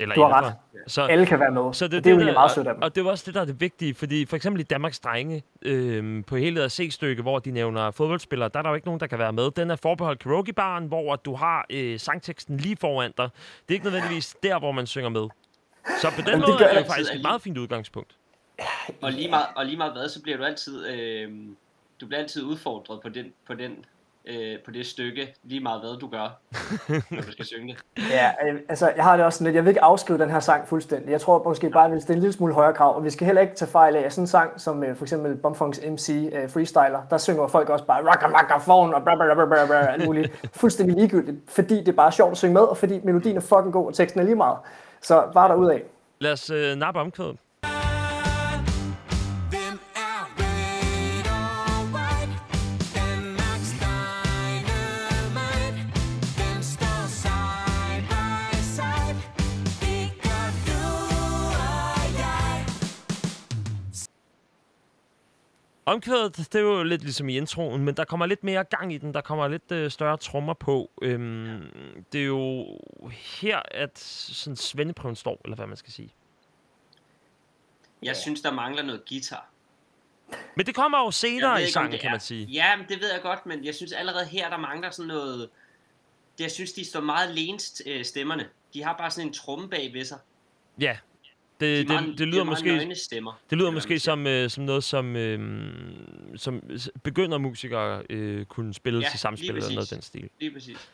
Eller Du har ret. Så, Alle kan være med. så det, det er jo der- meget sødt af dem. Og, det var også det, der er det vigtige, fordi for eksempel i Danmarks Drenge, øh, på hele af C-stykke, hvor de nævner fodboldspillere, der er der jo ikke nogen, der kan være med. Den er forbeholdt karaokebaren, hvor du har øh, sangteksten lige foran dig. Det er ikke nødvendigvis der, hvor man synger med. Så på den Jamen, det måde gør er det faktisk et alligevel. meget fint udgangspunkt. Og lige meget, og lige meget hvad, så bliver du altid, øh, du bliver altid udfordret på den, på den, øh, på det stykke, lige meget hvad du gør, når du skal synge det. Ja, øh, altså, jeg har det også sådan lidt, jeg vil ikke afskrive den her sang fuldstændig. Jeg tror måske bare, at vi vil stille en lille smule højere krav, og vi skal heller ikke tage fejl af sådan en sang, som øh, for eksempel Bumfunks MC øh, Freestyler, der synger folk også bare rocka rocka phone og bla bla bla bla bla, alt muligt. Fuldstændig ligegyldigt, fordi det er bare sjovt at synge med, og fordi melodien er fucking god, og teksten er lige meget. Så bare derudad. Lad os øh, nappe omkvædet. Omkvædet, det er jo lidt ligesom i introen, men der kommer lidt mere gang i den. Der kommer lidt øh, større trommer på. Øhm, det er jo her, at sådan svendeprøven står, eller hvad man skal sige. Jeg synes, der mangler noget guitar. Men det kommer jo senere i ikke, om sangen, kan man sige. Ja, men det ved jeg godt, men jeg synes allerede her, der mangler sådan noget... Det, jeg synes, de står meget lenst, øh, stemmerne. De har bare sådan en tromme bag ved sig. Ja, det, er meget, det, det de lyder er meget måske... stemmer. Det lyder Eller måske som, øh, som noget, som, øh, som s- begyndermusikere øh, kunne spille Ja, til samspil eller noget af den stil. Lige præcis.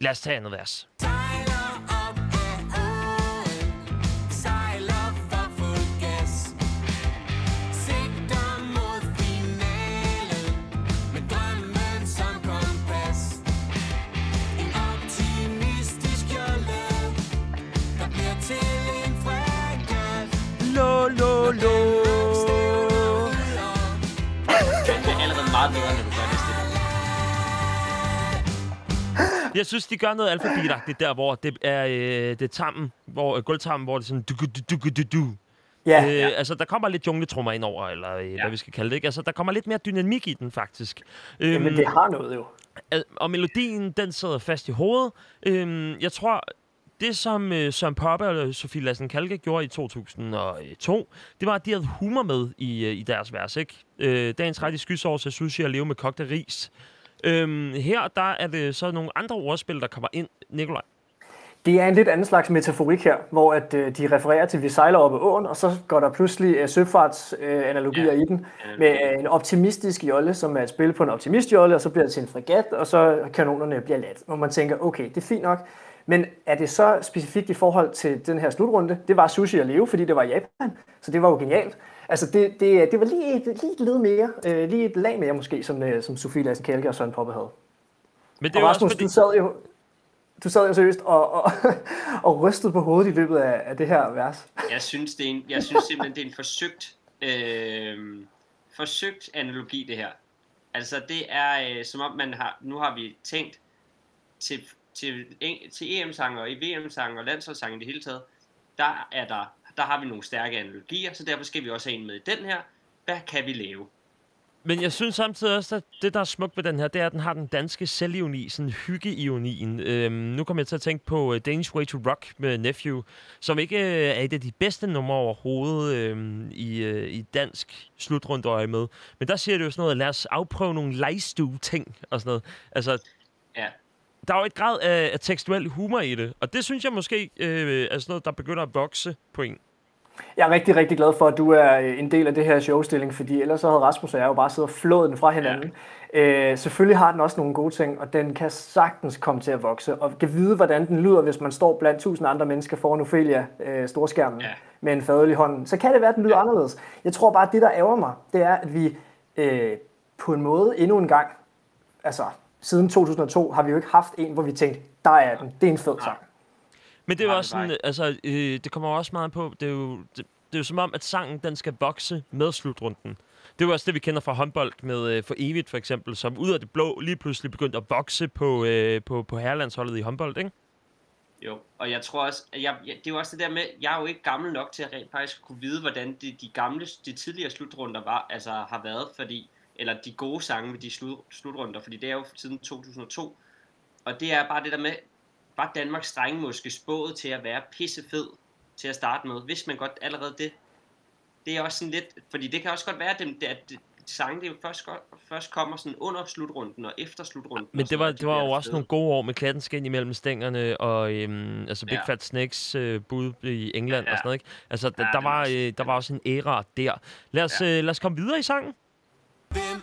Lad os tage andet vers. Sejler Jeg synes, de gør noget alfabetagtigt der, hvor det er, øh, det er tammen, hvor, øh, gulvtammen, hvor det er sådan du, du, du, du, du. Ja, Øh, altså, der kommer lidt jungletrummer ind over, eller øh, hvad vi skal kalde det, ikke? Altså, der kommer lidt mere dynamik i den, faktisk. Øhm, men det har noget jo. Og melodien, den sidder fast i hovedet. Øhm, jeg tror, det som øh, Søren Poppe og Sofie Lassen Kalke gjorde i 2002, det var, at de havde humor med i, øh, i deres vers, ikke? Øh, dagens ret i skysår til sushi og leve med kogt af ris. Øhm, her, der er det så nogle andre ordspil, der kommer ind. Nikolaj. Det er en lidt anden slags metaforik her, hvor at, øh, de refererer til, at vi sejler op ad åen, og så går der pludselig øh, søfartsanalogier øh, analogier Ja. i den, med øh, en optimistisk jolle, som er et spil på en optimistjolle, og så bliver det til en fregat, og så kanonerne bliver ladt. Hvor man tænker, okay, det er fint nok, men er det så specifikt i forhold til den her slutrunde? Det var sushi at leve, fordi det var i Japan, så det var jo genialt. Altså, det, det, det var lige, et- lige et led mere, øh, lige et lag mere måske, som, øh, som Sofie Lassen Kælke og Søren Poppe havde. Men det Og er også Rasmus, fordi... du sad jo, du sad jo seriøst og, og, og rystede på hovedet i løbet af, af det her vers. Jeg synes, det er en, jeg synes simpelthen, det er en forsøgt, øh, forsøgt analogi, det her. Altså, det er øh, som om, man har, nu har vi tænkt til, til, til EM-sanger og i VM-sanger og landsholdssanger i det hele taget, der, er der, der har vi nogle stærke analogier, så derfor skal vi også have en med i den her. Hvad kan vi lave? Men jeg synes samtidig også, at det, der er smukt ved den her, det er, at den har den danske selvironi, sådan hyggeionien. Øhm, nu kommer jeg til at tænke på øh, Danish Way to Rock med Nephew, som ikke øh, er et af de bedste numre overhovedet øhm, i, øh, i dansk slutrundøje med. Men der siger det jo sådan noget, lad os afprøve nogle lejstue-ting og sådan noget. Altså, Ja, der er jo et grad af, af tekstuel humor i det, og det synes jeg måske øh, er sådan noget, der begynder at vokse på en. Jeg er rigtig, rigtig glad for, at du er øh, en del af det her showstilling, fordi ellers så havde Rasmus og jeg jo bare siddet og flået den fra hinanden. Ja. Øh, selvfølgelig har den også nogle gode ting, og den kan sagtens komme til at vokse, og kan vide, hvordan den lyder, hvis man står blandt tusind andre mennesker foran Ophelia øh, storskærmen Ja. med en fadøl i hånden. Så kan det være, at den lyder ja. anderledes. Jeg tror bare, at det, der ærger mig, det er, at vi øh, på en måde endnu en gang, altså siden 2002, har vi jo ikke haft en, hvor vi tænkte, der er den, det er en fed sang. Men det er jo også sådan, altså, øh, det kommer også meget på, det er jo, det, det er jo som om, at sangen, den skal vokse med slutrunden. Det er jo også det, vi kender fra håndbold med øh, For Evigt, for eksempel, som ud af det blå lige pludselig begyndte at vokse på, øh, på, på herrelandsholdet i håndbold, ikke? Jo, og jeg tror også, at jeg, jeg, det er jo også det der med, jeg er jo ikke gammel nok til at rent faktisk kunne vide, hvordan de, de gamle, de tidligere slutrunder var, altså har været, fordi, eller de gode sange med de slut, slutrunder, fordi det er jo siden 2002, og det er bare det der med, var Danmarks strenge måske spået til at være pissefed til at starte med, hvis man godt allerede det, det er også sådan lidt, fordi det kan også godt være, at, dem, at sange, det først, godt, først kommer sådan under slutrunden og efter slutrunden. Men det var, det var jo også nogle gode år med klattenskin imellem stængerne og øhm, altså Big Ja. Fat Snakes øh, bud i England Ja. og sådan noget, ikke? Altså, der, Ja, der, det var var, også- øh, der var også en æra der. Lad os, Ja. øh, lad os komme videre i sangen. Hvem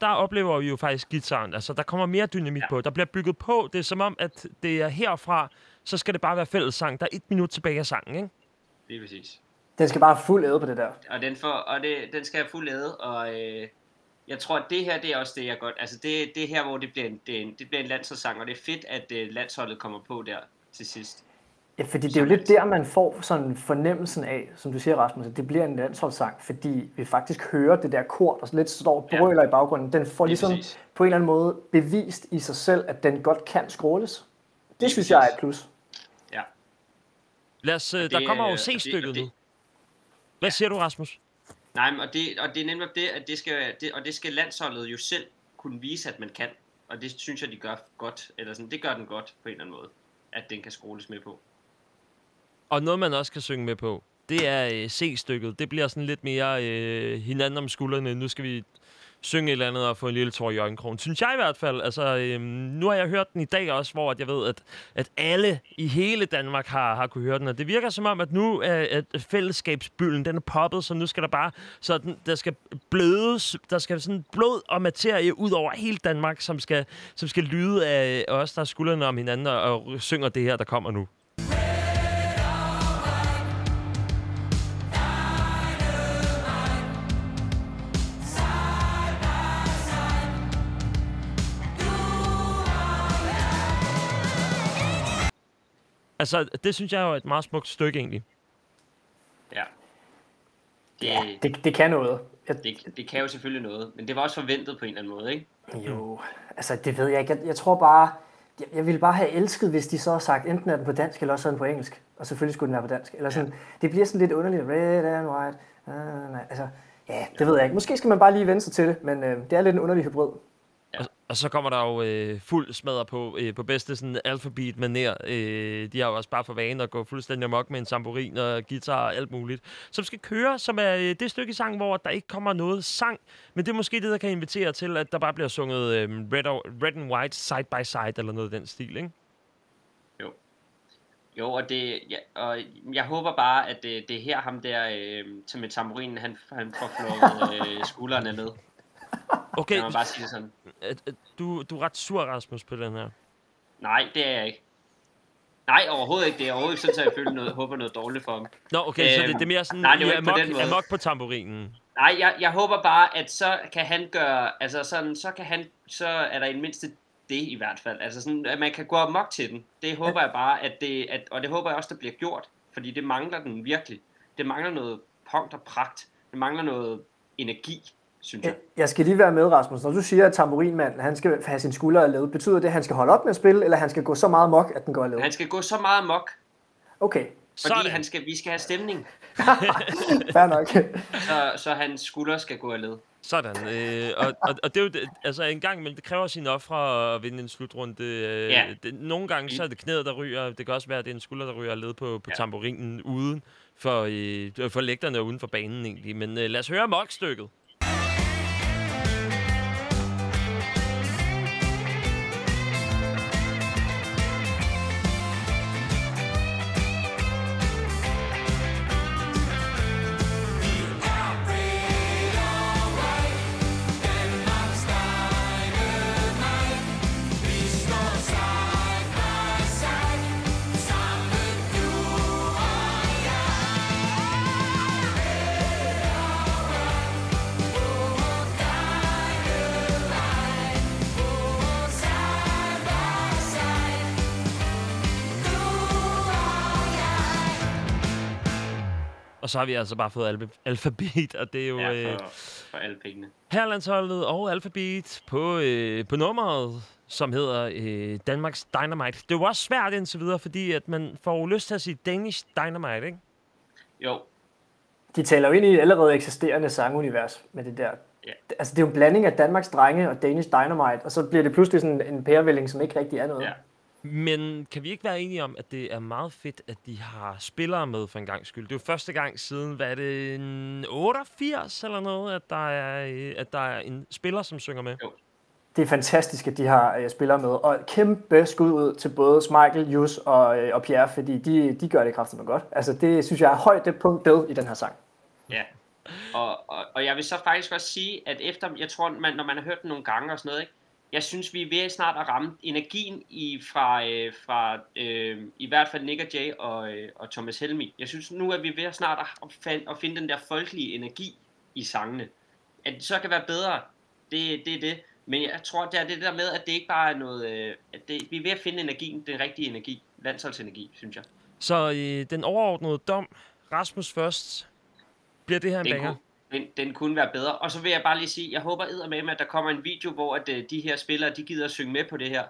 der oplever vi jo faktisk gitaren. Altså, der kommer mere dynamik ja. på. Der bliver bygget på. Det er som om, at det er herfra, så skal det bare være fællessang. Der er et minut tilbage af sangen, ikke? Det er præcis. Den skal bare have fuld æde på det der. Og den, får, og det, den skal have fuld æde, og øh, jeg tror, at det her, det er også det, jeg godt... Altså, det, det er her, hvor det bliver en, det, en, det bliver en landsholdssang, og det er fedt, at uh, landsholdet kommer på der til sidst. Ja, fordi det er jo lidt der, man får sådan fornemmelsen af, som du siger, Rasmus, at det bliver en landsholdssang, fordi vi faktisk hører det der kor, der lidt står og Ja. brøler i baggrunden. Den får Lige ligesom præcis. på en eller anden måde bevist i sig selv, at den godt kan scrolles. Det Lige synes jeg er et plus. Ja. Lad os, øh, Og der det, kommer øh, jo og det- C-stykket og det- nu. Hvad siger du, Rasmus? Nej, men og det, og det er nemlig det, at det skal, det, og det skal landsholdet jo selv kunne vise, at man kan. Og det synes jeg, de gør godt. Eller sådan, det gør den godt på en eller anden måde. At den kan skrues med på. Og noget, man også kan synge med på, det er øh, C-stykket. Det bliver sådan lidt mere øh, hinanden om skuldrene. Nu skal vi synge et eller andet og få en lille tår i øjenkrogen. Synes jeg i hvert fald. Altså, øh, nu har jeg hørt den i dag også, hvor at jeg ved, at, at alle i hele Danmark har, har kunne høre den. Og det virker som om, at nu er at fællesskabsbylden, den er poppet, så nu skal der bare, så den, der skal blødes, der skal sådan blod og materie ud over hele Danmark, som skal, som skal lyde af os, der er skuldrene om hinanden og, og synger det her, der kommer nu. Altså, det synes jeg er jo et meget smukt stykke, egentlig. Ja. Det, Ja, det, det kan noget. Jeg, det, det kan jo selvfølgelig noget. Men det var også forventet på en eller anden måde, ikke? jo, altså det ved jeg ikke. Jeg, jeg tror bare, jeg, jeg ville bare have elsket, hvis de så har sagt, enten er den på dansk, eller også er den på engelsk. Og selvfølgelig skulle den være på dansk. Eller sådan, det bliver sådan lidt underligt. Red and white. Uh, nej, altså, ja, det ved jeg ikke. Måske skal man bare lige vende sig til det, men øh, det er lidt en underlig hybrid. Og, så kommer der jo øh, fuld smadder på, øh, på bedste sådan alfabet manér. Øh, de har jo også bare for vane at gå fuldstændig amok med en tamburin og guitar og alt muligt. Som skal køre, som er øh, det stykke sang, hvor der ikke kommer noget sang. Men det er måske det, der kan invitere til, at der bare bliver sunget øh, red, og, red and white side by side, eller noget af den stil, ikke? Jo. Jo, og det, ja, og jeg håber bare, at det, det er her ham der øh, til med tamburinen, han, han får flået øh, skuldrene ned. Okay, Kan man bare sige det sådan. øh, øh, du, du er ret sur, Rasmus, på den her. Nej, det er jeg ikke. Nej, overhovedet ikke. Det er overhovedet ikke sådan, at jeg føler noget, håber noget dårligt for ham. Nå, okay, så det, Øhm, det er mere sådan, nej, det er ikke på amok, den måde. amok på tamburinen. Nej, jeg, jeg håber bare, at så kan han gøre, altså sådan, så kan han, så er der i det mindste det i hvert fald. Altså sådan, at man kan gå amok til den. Det håber jeg bare, at det, at, og det håber jeg også, der bliver gjort. Fordi det mangler den virkelig. Det mangler noget punkt og pragt. Det mangler noget energi, synes jeg. Jeg, skal lige være med, Rasmus. Når du siger, at tamburinmanden han skal have sin skulder af led, betyder det, at han skal holde op med at spille, eller han skal gå så meget mok, at den går af led? Han skal gå så meget amok, Okay, fordi Sådan. han skal, vi skal have stemning. fair nok. Så, så hans skulder skal gå af led. Sådan. Øh, og, og, og det er jo det, altså en gang imellem, det kræver sine ofre at vinde en slutrunde. Øh, Ja. det, nogle gange så er det knæet, der ryger. Det kan også være, at det er en skulder, der ryger led på, på Ja. tamburinen uden for, øh, for lægterne og uden for banen egentlig. Men øh, lad os høre mokstykket. Og så har vi altså bare fået albe- alfabet, og det er jo Ja, øh, for, for alle pengene. herlandsholdet og alfabet på, øh, på nummeret, som hedder øh, Danmarks Dynamite. Det er jo også svært indtil videre, fordi at man får jo lyst til at sige Danish Dynamite, ikke? Jo, De taler jo ind i et allerede eksisterende sangunivers med det der. Ja. Altså, det er jo en blanding af Danmarks Drenge og Danish Dynamite, og så bliver det pludselig sådan en pærevælling, som ikke rigtig er noget. ja. Men kan vi ikke være enige om, at det er meget fedt, at de har spillere med for en gang skyld? Det er jo første gang siden, hvad er det, en 88 eller noget, at der er, øh, at der er en spiller, som synger med? Det er fantastisk, at de har øh, spillere med, og kæmpe skud ud til både Michael, Jus og, øh, og Pierre, fordi de, de gør det kraftigt godt. Altså, det synes jeg er højt det punkt i den her sang. Ja. Og, og, og jeg vil så faktisk også sige, at efter, jeg tror, man, når man har hørt den nogle gange og sådan noget, ikke? Jeg synes, vi er ved snart at ramme energien i, fra, øh, fra øh, i hvert fald Nick og Jay og, øh, og Thomas Helmi. Jeg synes, nu er vi ved snart at, fan- at finde den der folkelige energi i sangene. At det så kan være bedre, Det, det er det. Men jeg tror, det er det der med, at det ikke bare er noget... Øh, at det, vi er ved at finde energien, den rigtige energi. Landsholdsenergi, synes jeg. Så øh, den overordnede dom, Rasmus først, bliver det her en banger? Den, den kunne være bedre. Og så vil jeg bare lige sige, jeg håber med, at der kommer en video, hvor at, øh, de her spillere, de gider at synge med på det her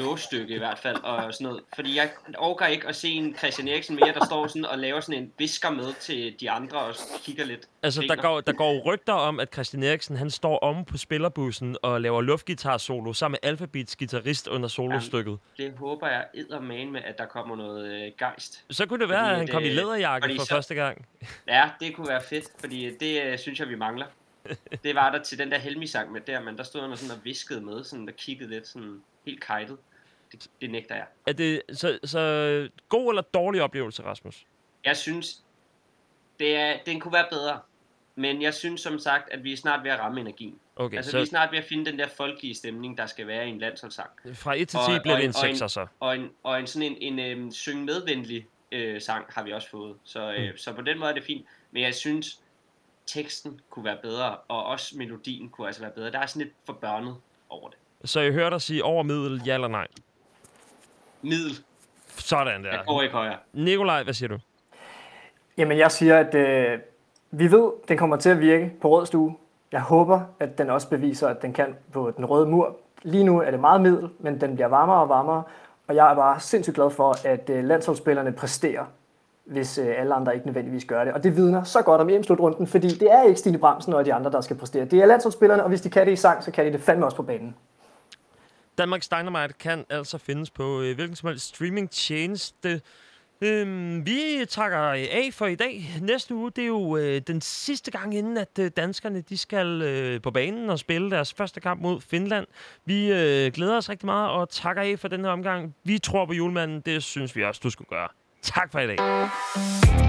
låsstykke i hvert fald, og sådan noget. Fordi jeg overgår ikke at se en Christian Eriksen mere, der står sådan og laver sådan en visker med til de andre og kigger lidt. Altså, der går, der går rygter om, at Christian Eriksen, han står om på spillerbussen og laver luftgitar-solo sammen med Alphabets guitarist under solostykket. Det håber jeg eddermane med, at der kommer noget øh, gejst. Så kunne det være, Fordi at han kom i læderjakke for så- første gang. Ja, det kunne være fedt, fordi det øh, synes jeg, vi mangler. Det var der til den der Helmi-sang med der, men der stod han og sådan og viskede med, sådan der kiggede lidt sådan helt kajtet. Det, det nægter jeg. Er det så, så god eller dårlig oplevelse, Rasmus? Jeg synes, det er, den kunne være bedre. Men jeg synes som sagt, at vi er snart ved at ramme energien. Okay, altså, så- vi er snart ved at finde den der folkelige stemning, der skal være i en landsholdssang. Fra 1 til Og- 10 bliver og det en- en og en- 6'er så. Og en, og en sådan en, en øhm, syng medvenlig øh, sang har vi også fået. Så, øh, Mm. så på den måde er det fint. Men jeg synes, teksten kunne være bedre, og også melodien kunne altså være bedre. Der er sådan lidt for børnet over det. Så jeg hørte dig sige over middel, ja eller nej. Middel. Sådan Jeg der. går ikke højere. Nikolaj, hvad siger du? Jamen, jeg siger, at øh, vi ved, den kommer til at virke på rød stue. Jeg håber, at den også beviser, at den kan på den røde mur. Lige nu er det meget middel, men den bliver varmere og varmere. Og jeg er bare sindssygt glad for, at øh, landsholdsspillerne præsterer, hvis øh, alle andre ikke nødvendigvis gør det. Og det vidner så godt om EM-slutrunden, fordi det er ikke Stine Bramsen og de andre, der skal præstere. Det er landsholdsspillerne, og hvis de kan det i sang, så kan de det fandme også på banen. Danmarks Dynamite kan altså findes på øh, hvilken som helst streamingtjeneste. Øhm, vi takker af for i dag. Næste uge, det er jo øh, den sidste gang, inden at øh, danskerne de skal øh, på banen og spille deres første kamp mod Finland. Vi øh, glæder os rigtig meget og takker af for den her omgang. Vi tror på julemanden, det synes vi også, du skulle gøre. Tak for i dag.